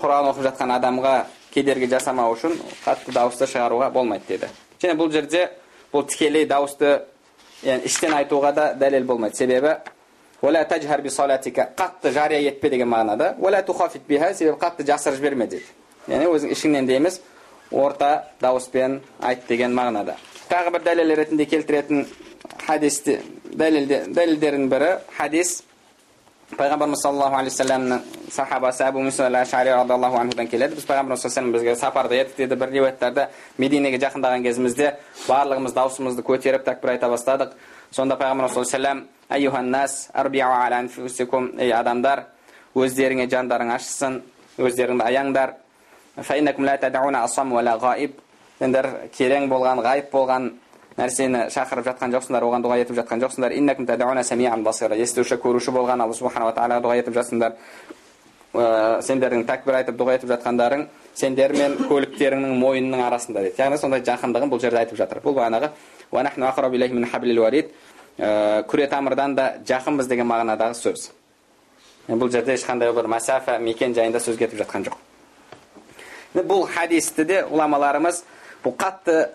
құран оқып жатқан адамға кедергі жасамау үшін қатты дауысты шығаруға болмайды деді және бұл жерде бұл тікелей дауысты яғни іштен айтуға да дәлел болмайды себебі қатты жария етпе деген мағынада себебі қатты жасырып жіберме дейді яғни өзің ішіңнен де емес орта дауыспен айт деген мағынада тағы бір дәлел ретінде келтіретін хадисте дәлелдердің бірі хадис пайғамбарымыз саллаллаху алейхи вассаламның сахабасы әбу ашари радиаллаху анхудан келеді біз пайғамбарымыз саллаллаху бізге сапарда едік деді бір риуаяттарда мединеге жақындаған кезімізде барлығымыз даусымызды көтеріп тәкбір айта бастадық сонда пайғамбарымыз саллаллаху ей адамдар өздеріңе жандарың ашсын өздеріңді аяңдар сендер керең болған ғайып болған нәрсені шақырып жатқан жоқсыңдар оған дұға етіп жатқан жоқсыңдар. Естуші көруші болған алла субханала тағалаға дұға етіп жатсыңдар сендердің тәкбір айтып дұға етіп жатқандарың сендер мен көліктеріңнің мойнының арасында дейді. Яғни сондай жақындығын бұл жерде айтып жатыр. Бұл бағанағы күре тамырдан да жақынбыз деген мағынадағы сөз. Бұл жерде ешқандай бір мәсафа мекен жайында сөз кетіп жатқан жоқ. Бұл хадисті де ғұламаларымыз бұл қатты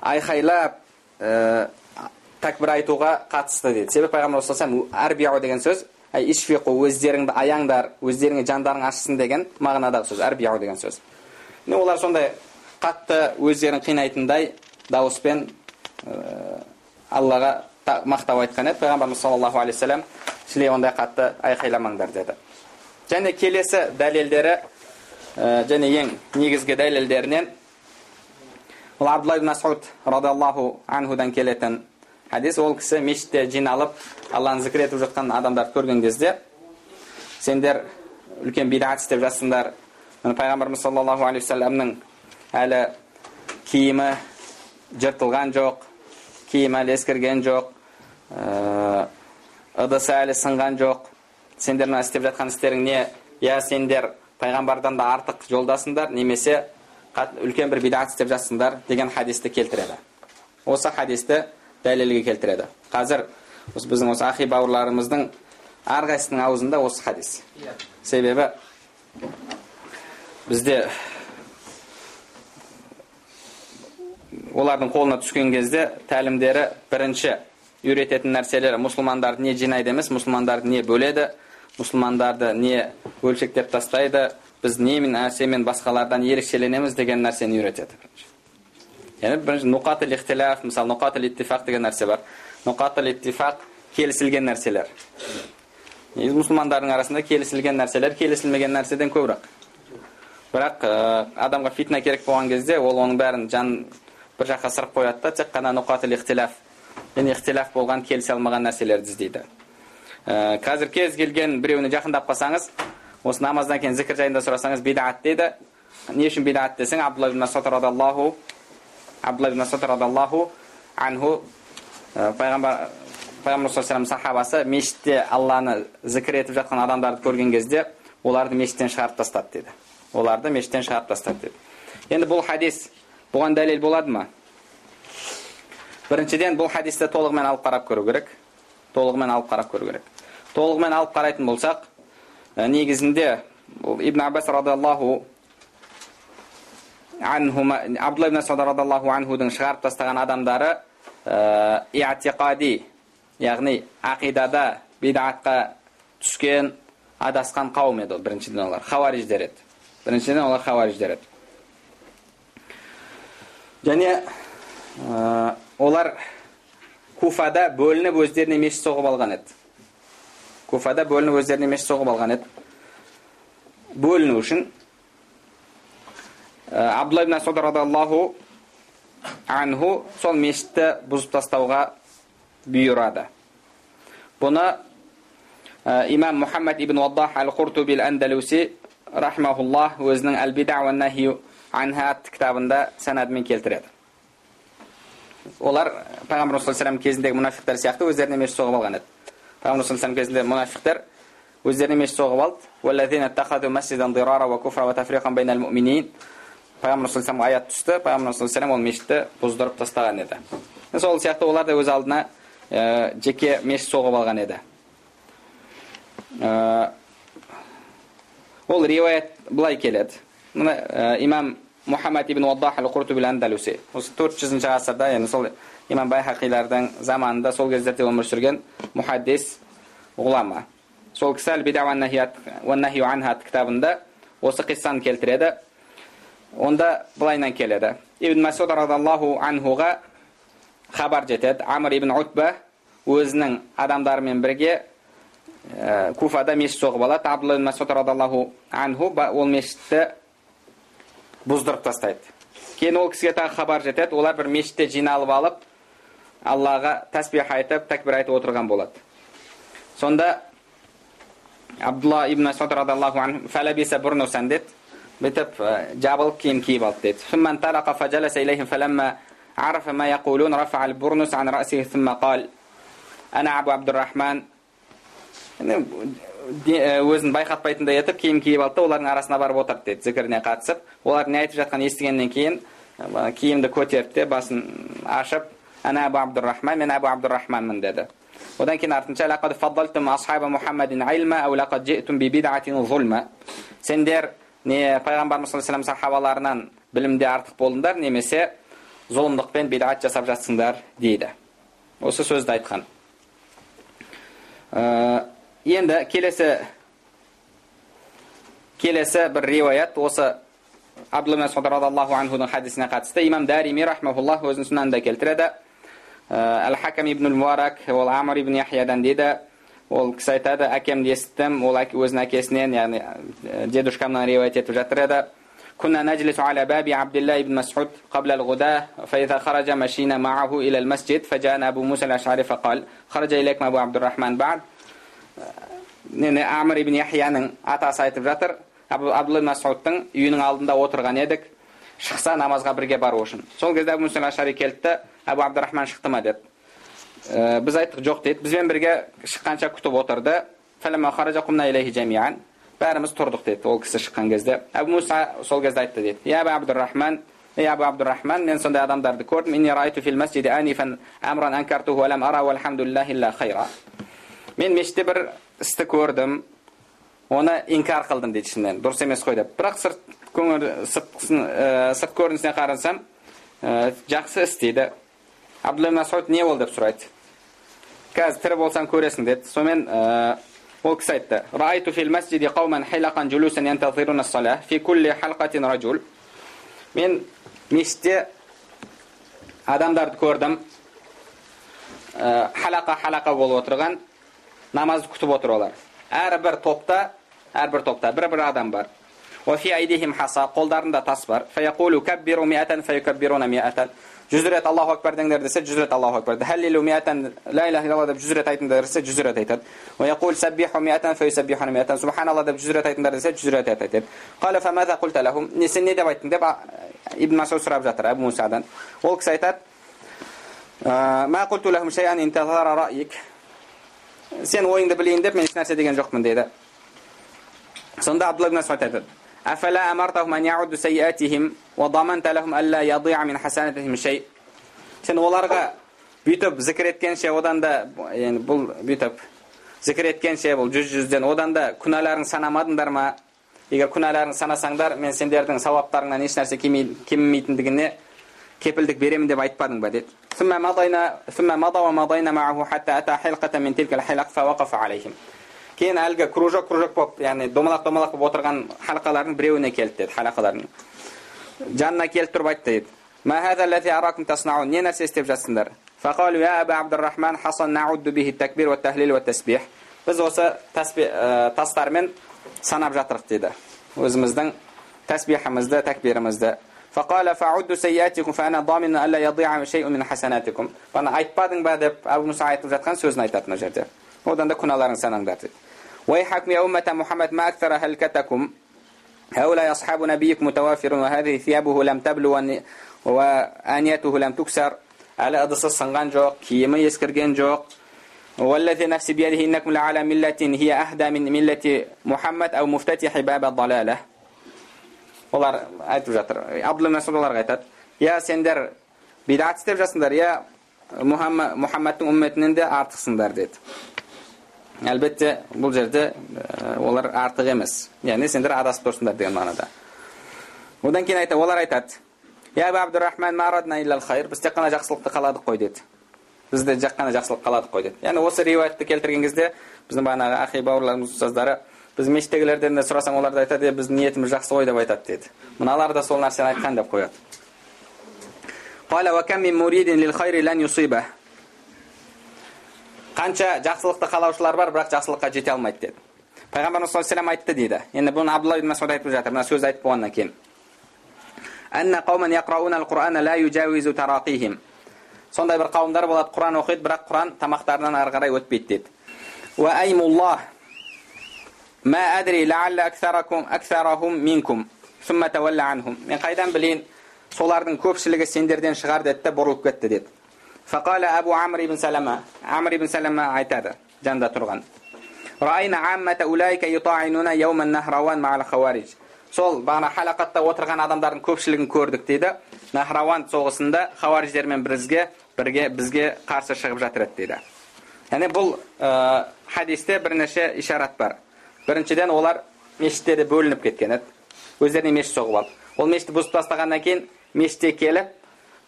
айқайлап ә, тәкбір айтуға қатысты дейді себебі пайғамбар саллаллаху деген сөз ишфиқу өздеріңді аяңдар өздеріңе жандарың ашсын деген мағынадағы сөз. Әрбиу деген сөз. Олар сондай қатты өздерін қинайтындай дауыспен ә, аллаға мақтап айтқан еді. Пайғамбарымыз саллаллаху алейхи вассалам сілей ондай қатты айқайламаңдар деді. Және келесі дәлелдері ә, және ең негізгі дәлелдерінен бұл абдулла ибн масуд радиаллаху анхудан келетін хадис. Ол кісі мешітте жиналып алланы зікір етіп жатқан адамдарды көрген кезде сендер үлкен бидат істеп жатсыңдар. Пайғамбарымыз саллаллаху алейхи уассаламның әлі киімі жыртылған жоқ киімі әлі ескірген жоқ ыдысы әлі сынған жоқ. Сендер мына істеп жатқан істерің не я сендер пайғамбардан да артық жолдасыңдар немесе үлкен бір бидат істеп жатсыңдар деген хадисті келтіреді осы хадисті дәлелге келтіреді қазір осы біздің осы ахи бауырларымыздың әрқайсысының аузында осы хадис себебі бізде олардың қолына түскен кезде тәлімдері бірінші үйрететін нәрселері мұсылмандарды не жинайды емес мұсылмандарды не бөледі мұсылмандарды не бөлшектеп тастайды біз немен нәрсемен басқалардан ерекшеленеміз деген нәрсені үйретеді яғни бірінші нұқатыл ихтиляф мысалы нұқатыл иттифақ деген нәрсе бар нұқатыл иттифақ келісілген нәрселер мұсылмандардың арасында келісілген нәрселер келісілмеген нәрседен көбірек бірақ ә, адамға фитна керек болған кезде ол оның бәрін жан бір жаққа сырып қояды да тек қана нұқатыл ихтиляф яғни ихтиляф болған келісе алмаған нәрселерді іздейді. Ә, қазір кез келген біреуіне жақындап қалсаңыз осы намаздан кейін зікір жайында сұрасаңыз бидат дейді не үшін бидат десең абдулла ибн масуд радиаллаху абдулла ибн радиаллаху анху пайғамбар пайғамбар саллаллаху сахабасы мешітте алланы зікір етіп жатқан адамдарды көрген кезде оларды мешіттен шығарып тастады дейді оларды мешіттен шығарып тастады деді енді бұл хадис бұған дәлел болады ма біріншіден бұл хадисті толығымен алып қарап көру керек толығымен алып қарап көру керек толығымен алып қарайтын болсақ негізінде бұл ибн аббас радиаллаху абдулла ибн шығарып тастаған адамдары иатиқади яғни ақидада бидатқа түскен адасқан қауым еді ол біріншіден олар. Хауариждер еді. Біріншіден олар хауариждер еді. Және ә, олар куфада бөлініп өздеріне мешіт соғып алған еді. Куфада бөлініп өздеріне мешіт соғып алған еді. Бөліну үшін ә, абдулла ибн анху сол мешітті бұзып тастауға бұйырады. Бұны ә, имам мұхаммад ибн уаддах әл құртуби әндалуси өзінің әл анха атты кітабында санадымен келтіреді. Олар пайғамбар саллаллаху кезіндегі мұнафиқтар сияқты өздеріне мешіт соғып алған еді. Пайғамбар кезінде мұнафиқтар өздеріне мешіт соғып алды пайғамбар саллаллаху аят түсті. Пайғамбар саллаллаху ол мешітті бұздырып тастаған еді. Сол сияқты олар да өз алдына ә, жеке мешіт соғып алған еді. Ә, ол риуаят былай келеді. Мына ә, имам мұхаммад ибн уаддах құртуби осы төрт жүзінші ғасырда яғни сол имам байхақилардың заманында сол кездерде өмір сүрген мұхаддис ғұлама. Сол кісі әл кітабында осы қиссаны келтіреді. Онда былайынан келеді. Ибн масуд радиаллаху анхуға хабар жетеді. Амр ибн утба өзінің адамдарымен бірге ә, куфада мешіт соғып алады. Абдулла ибн масуд радиаллаху анху ол мешітті бұздырып тастайды. Кейін ол кісіге тағы хабар жетеді. Олар бір мешітте жиналып алып аллаға тәсбих айтып тәкбір айтып отырған болады сонда абдулла ибн масуд радиаллаху анху фәләбиса бурнусан деді бүйтіп жабылып киім киіп алды дейді عرف ما يقولون رفع البرنس عن رأسه ثم قال أنا أبو عبد الرحمن өзін байқатпайтындай етіп киім киіп алды да олардың арасына барып отырды дейді зікіріне қатысып олар не айтып жатқанын естігеннен кейін киімді көтерді де басын ашып ана абу абдурахман мен абу абдурахманмын деді одан кейін артынша сендер не пайғамбарымыз саллаллаху алейhi сахабаларынан білімде артық болдыңдар немесе зұлымдықпен бидат жасап жатсыңдар дейді осы сөзді айтқан ә, енді келесі келесі бір риуаят осы абдулла масуд радиаллаху анхудың хадисіне қатысты имам дарими рахмауллах өзінің сүнанында келтіреді әл хакам ибн муарак ол амр ибн яхиядан дейді ол кісі айтады әкемді естіттім ол өзінің әкесінен яғни дедушкамнан риуаят етіп жатыр еді كنا نجلس على باب عبد الله بن مسعود قبل الغداء فإذا خرج مشينا معه إلى المسجد فجاءنا أبو موسى الأشعري فقال خرج إليكم أبو عبد الرحمن بعد Амр ибн Яхияның атасы айтып жатыр Абдулла Масудтың үйінің алдында отырған едік шықса намазға бірге бару үшін сол кезде әбу муса ашари келді да әбу абдурахман шықты ма деді ә, біз айттық жоқ дейді бізбен бірге шыққанша күтіп отырды бәріміз тұрдық деді ол кісі шыққан кезде әбу муса сол кезде айтты дейді я абдурахман ей абу абдурахман мен сондай адамдарды көрдім мен мешітте бір істі көрдім оны инкар қылдым дейді ішімнен дұрыс емес қой деп бірақ сырт көңіл сырт көрінісіне қарасам жақсы іс дейді абдулла масуд не болды деп сұрайды қазір тірі болсаң көресің деді сонымен ол кісі айтты раайту фил масжиди қауман хилақан жулусан янтазируна салах фи кулли халқатин ражул мен мешітте адамдарды көрдім халақа халақа болып отырған намазды күтіп отыр олар әрбір топта әрбір топта бір бір адам бар қолдарында тас бар жүз рет аллаху акбар деңдер десе жүз рет аллаху акбар. Ла иляха илlallah деп жүз рет айтыңдар десе жүз рет айтады деп жүз рет айтыңдар десе жүз рет айтады сен не деп айттың деп ибн масуд сұрап жатыр әбу мусадан. Ол кісі айтады сен ойыңды білейін деп мен ешнәрсе деген жоқпын дейді. Сонда абдулла айтады أفلا أمرتهم أن يعدوا سيئاتهم وضمنت لهم ألا يضيع من حسناتهم شيء сен оларға бүйтіп зікір еткенше одан да yani бұл бүйтіп зікір еткенше бұл жүз жүзден одан да күнәларың санамадыңдар ма егер күнәларың санасаңдар мен сендердің сауаптарыңнан ешнәрсе кемімейтіндігіне кепілдік беремін деп айтпадың ба деді кейін әлгі кружок кружок болып яғни домалақ домалақ болып отырған халқалардың біреуіне келді деді халақалардың жанына келіп тұрып айтты дейді не нәрсе істеп жатсыңдар? Біз осы тастармен санап жатырық дейді өзіміздің тәсбихімізді тәкбирімізді айтпадың ба? деп әбу мұса айтып жатқан сөзін айтады мына жерде. Одан да күнәларың санаңдар дейді ويحكم يا أمة محمد ما أكثر هلكتكم. هؤلاء أصحاب نبيك متوافر وهذه ثيابه لم تبلو وآنيته لم تكسر. على أدس الصنغان جوق كيما يسكر جوق. والذي نفسي بيده إنكم لعلى ملة هي أهدى من ملة محمد أو مفتتح باب الضلالة. والله أتوجتر أبل من الله غيتت يا سندر بدعت سندر. يا محمد محمد أمتنين أرتخ سندر dedi. Әлбетте бұл жерде олар артық емес яғни сендер адасып тұрсыңдар деген мағынада одан кейін айтады олар айтады я абдурахман біз тек қана жақсылықты қаладық қой деді біз де жақ қана жақсылық қаладық қой деді яғни осы риуаятты келтірген кезде біздің бағанағы ахи бауырларымыз ұстаздары біз мешіттегілерден де сұрасаң олар да айтады біздің ниетіміз жақсы ғой деп айтады деді мыналар да сол нәрсені айтқан деп қояды қанша жақсылықты қалаушылар бар бірақ жақсылыққа жете алмайды деді. Пайғамбарымыз саллаллаху алейhi айтты дейді. Енді бұны абдулла ибн масуд айтып жатыр. Мына сөз айтып болғаннан кейін. Сондай бір қауымдар болады құран оқиды бірақ құран тамақтарынан ары қарай өтпейді деді. Мен қайдан білейін солардың көпшілігі сендерден шығар деді бұрылып кетті деді фақала абу ибн салама ибн салама айтады жанында тұрған сол бағана халақатта отырған адамдардың көпшілігін көрдік дейді нахрауан соғысында хауариждермен бізге бірге бізге қарсы шығып жатыр еді дейді яғни бұл ә, хадисте бірнеше ишарат бар біріншіден олар мешіттерде бөлініп кеткен еді өздеріне мешіт соғып алды ол мешітті бұзып тастағаннан кейін мешітке келіп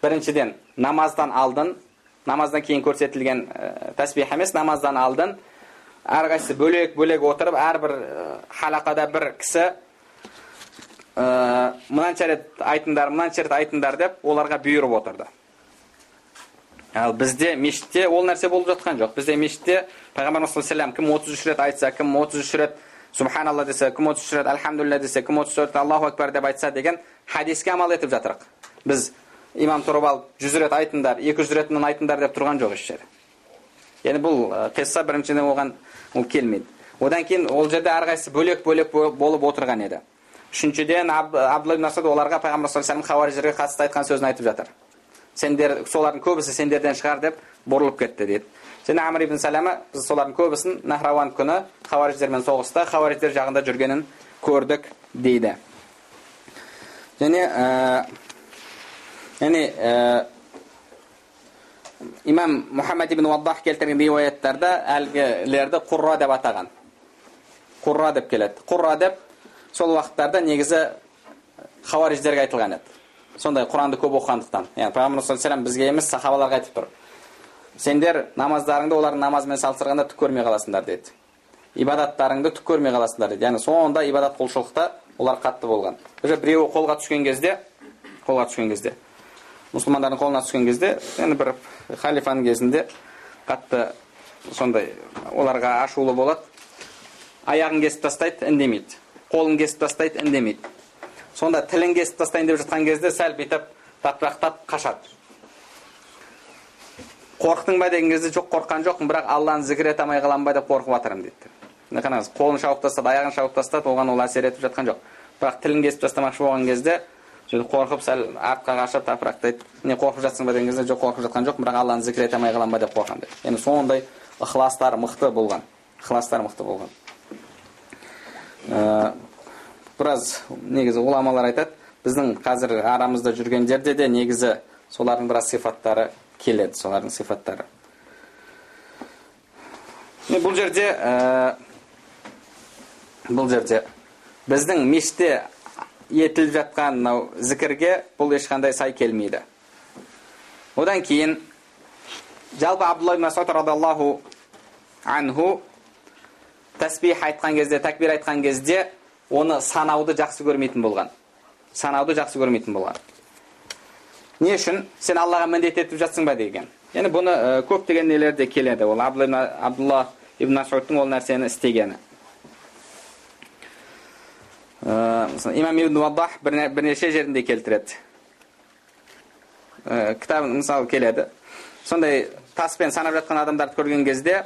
біріншіден намаздан алдын намаздан кейін көрсетілген ә, тәсбих емес намаздан алдын әрқайсысы бөлек бөлек отырып әрбір халақада бір кісі ә, мынанша рет айтыңдар мынанша рет айтыңдар деп оларға бұйырып отырды ал бізде мешітте ол нәрсе болып жатқан жоқ бізде мешітте пайғамбарымыз саллаллаху кім отыз үш рет айтса кім отыз үш рет субханалла десе кім отыз үш рет альхамдулилля десе кім отыз төрт аллаху акбар деп айтса деген хадиске амал етіп жатырық біз имам тұрып алып жүз рет айтыңдар екі жүз ретінен айтыңдар деп тұрған жоқ еш жері яғни бұл қисса біріншіден оған ол келмейді. Одан кейін ол жерде әрқайсысы бөлек бөлек болып отырған еді. Үшіншіден абдулла оларға пайғамбар саллаллаху алейhi хауариждерге қатысты айтқан сөзін айтып жатыр. Сендер солардың көбісі сендерден шығар деп бұрылып кетті дейді. Және амр ибн сәләмә біз солардың көбісін нахрауан күні хауариждермен соғыста хауариждер жағында жүргенін көрдік дейді. Және яғни имам мұхаммад ибн уаддах келтірген риуаяттарда әлгілерді құрра деп атаған құрра деп келеді құрра деп сол уақыттарда негізі хауариждерге айтылған еді сондай құранды көп оқығандықтан яғни пайғамбар саллаллаху бізге емес сахабаларға айтып тұр сендер намаздарыңды олардың намазымен салыстырғанда түк көрмей қаласыңдар деді ибадаттарыңды түк көрмей қаласыңдар деді яғни сонда ибадат құлшылықта олар қатты болған уже біреуі қолға түскен кезде қолға түскен кезде мұсылмандардың қолына түскен кезде енді бір халифаның кезінде қатты сондай оларға ашулы болады. Аяғын кесіп тастайды үндемейді. Қолын кесіп тастайды үндемейді. Сонда тілін кесіп тастайын деп жатқан кезде сәл бүйтіп тапырақтап қашады. Қорықтың ба деген кезде жоқ қорыққан жоқпын бірақ алланы зікір ете алмай қаламын ба деп қорқып жатырмын дейді. Қараңыз қолын шауып тастады аяғын шауып тастады оған ол әсер етіп жатқан жоқ. Бірақ тілін кесіп тастамақшы болған кезде сөйтіп қорқып сәл артқа қашып тапырақтайды не қорқып жатсың ба деген кезде жоқ қорқып жатқан жоқпын бірақ алланы зікір ете алмай қаламын ба деп қорқамын дейді яғни сондай ықыластары мықты болған ықыластары мықты болған ә, біраз негізі ғұламалар айтады біздің қазір арамызда жүргендерде де негізі солардың біраз сипаттары келеді солардың сипаттары бұл жерде ә, бұл жерде біздің мешітте етіліп жатқан мынау зікірге бұл ешқандай сай келмейді одан кейін жалпы абдулла ибн масуд радиаллаху анху тәсбих айтқан кезде тәкбир айтқан кезде оны санауды жақсы көрмейтін болған санауды жақсы көрмейтін болған не үшін сен аллаға міндет етіп жатсың ба деген яғни бұны көптеген нелерде келеді ол абдулла ибн масудтың ол нәрсені істегені имам ибн уаддах бірнеше жерінде келтіреді кітап мысалы келеді сондай таспен санап жатқан адамдарды көрген кезде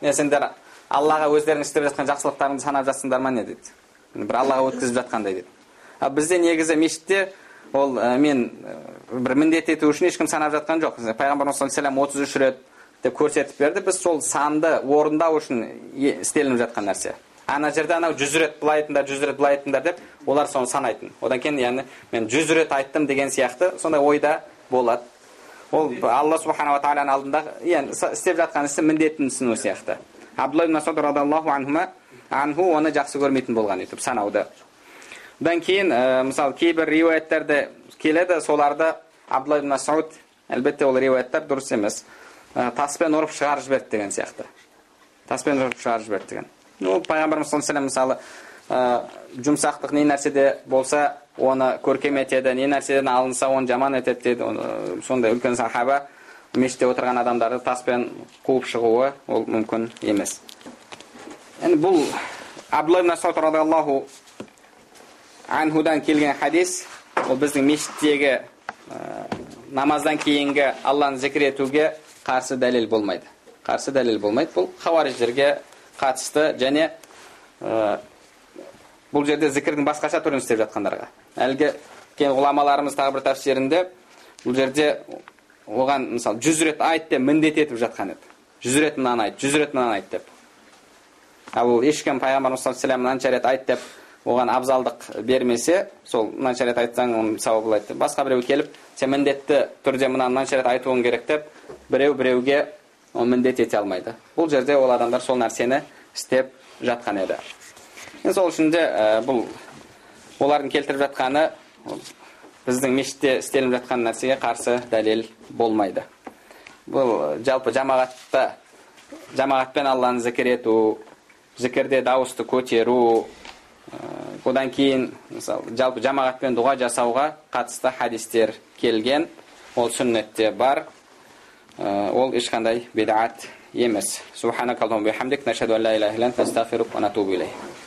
не сендер аллаға өздерің істеп жатқан жақсылықтарыңды санап жатсыңдар ма не дейді бір аллаға өткізіп жатқандай дейді ал бізде негізі мешітте ол ә, мен бір міндет ету үшін ешкім санап жатқан жоқ пайғамбарымыз саллаллаху отыз үш рет деп көрсетіп берді біз сол санды орындау үшін істелініп жатқан нәрсе ана жерде анау жүз рет былай айтыңдар жүз рет былай айтыңдар деп олар соны санайтын. Одан кейін яғни мен жүз рет айттым деген сияқты сондай ойда болады. Ол алла субханала тағаланың алдында яғни істеп жатқан ісі міндетін түсіну сияқты. Абдулла радиаллаху анху оны жақсы көрмейтін болған өйтіп санауды одан кейін ә, мысалы кейбір риуаяттарда келеді соларды абдулла ибн әлбетте ол риуаяттар дұрыс емес. Ә, таспен ұрып шығарып жіберді деген сияқты. Таспен ұрып шығарып жіберді деген. Ол пайғамбарымыз саллаллаху мысалы ә, жұмсақтық не нәрседе болса оны көркем етеді не нәрседен алынса оны жаман етеді дейді. Сондай үлкен сахаба мешітте отырған адамдарды таспен қуып шығуы ол мүмкін емес. Енді бұл абдулла ибн анхудан келген хадис ол біздің мешіттегі ә, намаздан кейінгі алланы зікір етуге қарсы дәлел болмайды. Қарсы дәлел болмайды. Бұл хауариждерге қатысты және ә, бұл жерде зікірдің басқаша түрін істеп жатқандарға. Әлгі кейін ғұламаларымыз тағы бір тәпсірінде бұл жерде оған мысалы жүз рет айт деп міндет етіп жатқан еді. Жүз рет мынаны айт жүз рет мынаны айт деп. Ал ешкім пайғамбарымыз саллаллаху мынанша рет айт деп оған абзалдық бермесе сол мынанша рет айтсаң оның сауабы болады деп басқа біреу келіп сен міндетті түрде мынаны мынанша рет айтуың керек деп біреу біреуге оны міндет ете алмайды. Бұл жерде ол адамдар сол нәрсені істеп жатқан еді. Сол үшін де ә, бұл олардың келтіріп жатқаны біздің мешітте істелініп жатқан нәрсеге қарсы дәлел болмайды. Бұл жалпы жамағатта жамағатпен алланы зікір ету зікірде дауысты көтеру одан кейін мысалы жалпы жамағатпен дұға жасауға қатысты хадистер келген ол сүннетте бар. ол ешқандай бидағат yemiz. Subhanakallahumma bihamdik, nashhadu an la ilaha illa anta, astaghfiruka va natubu ilayk.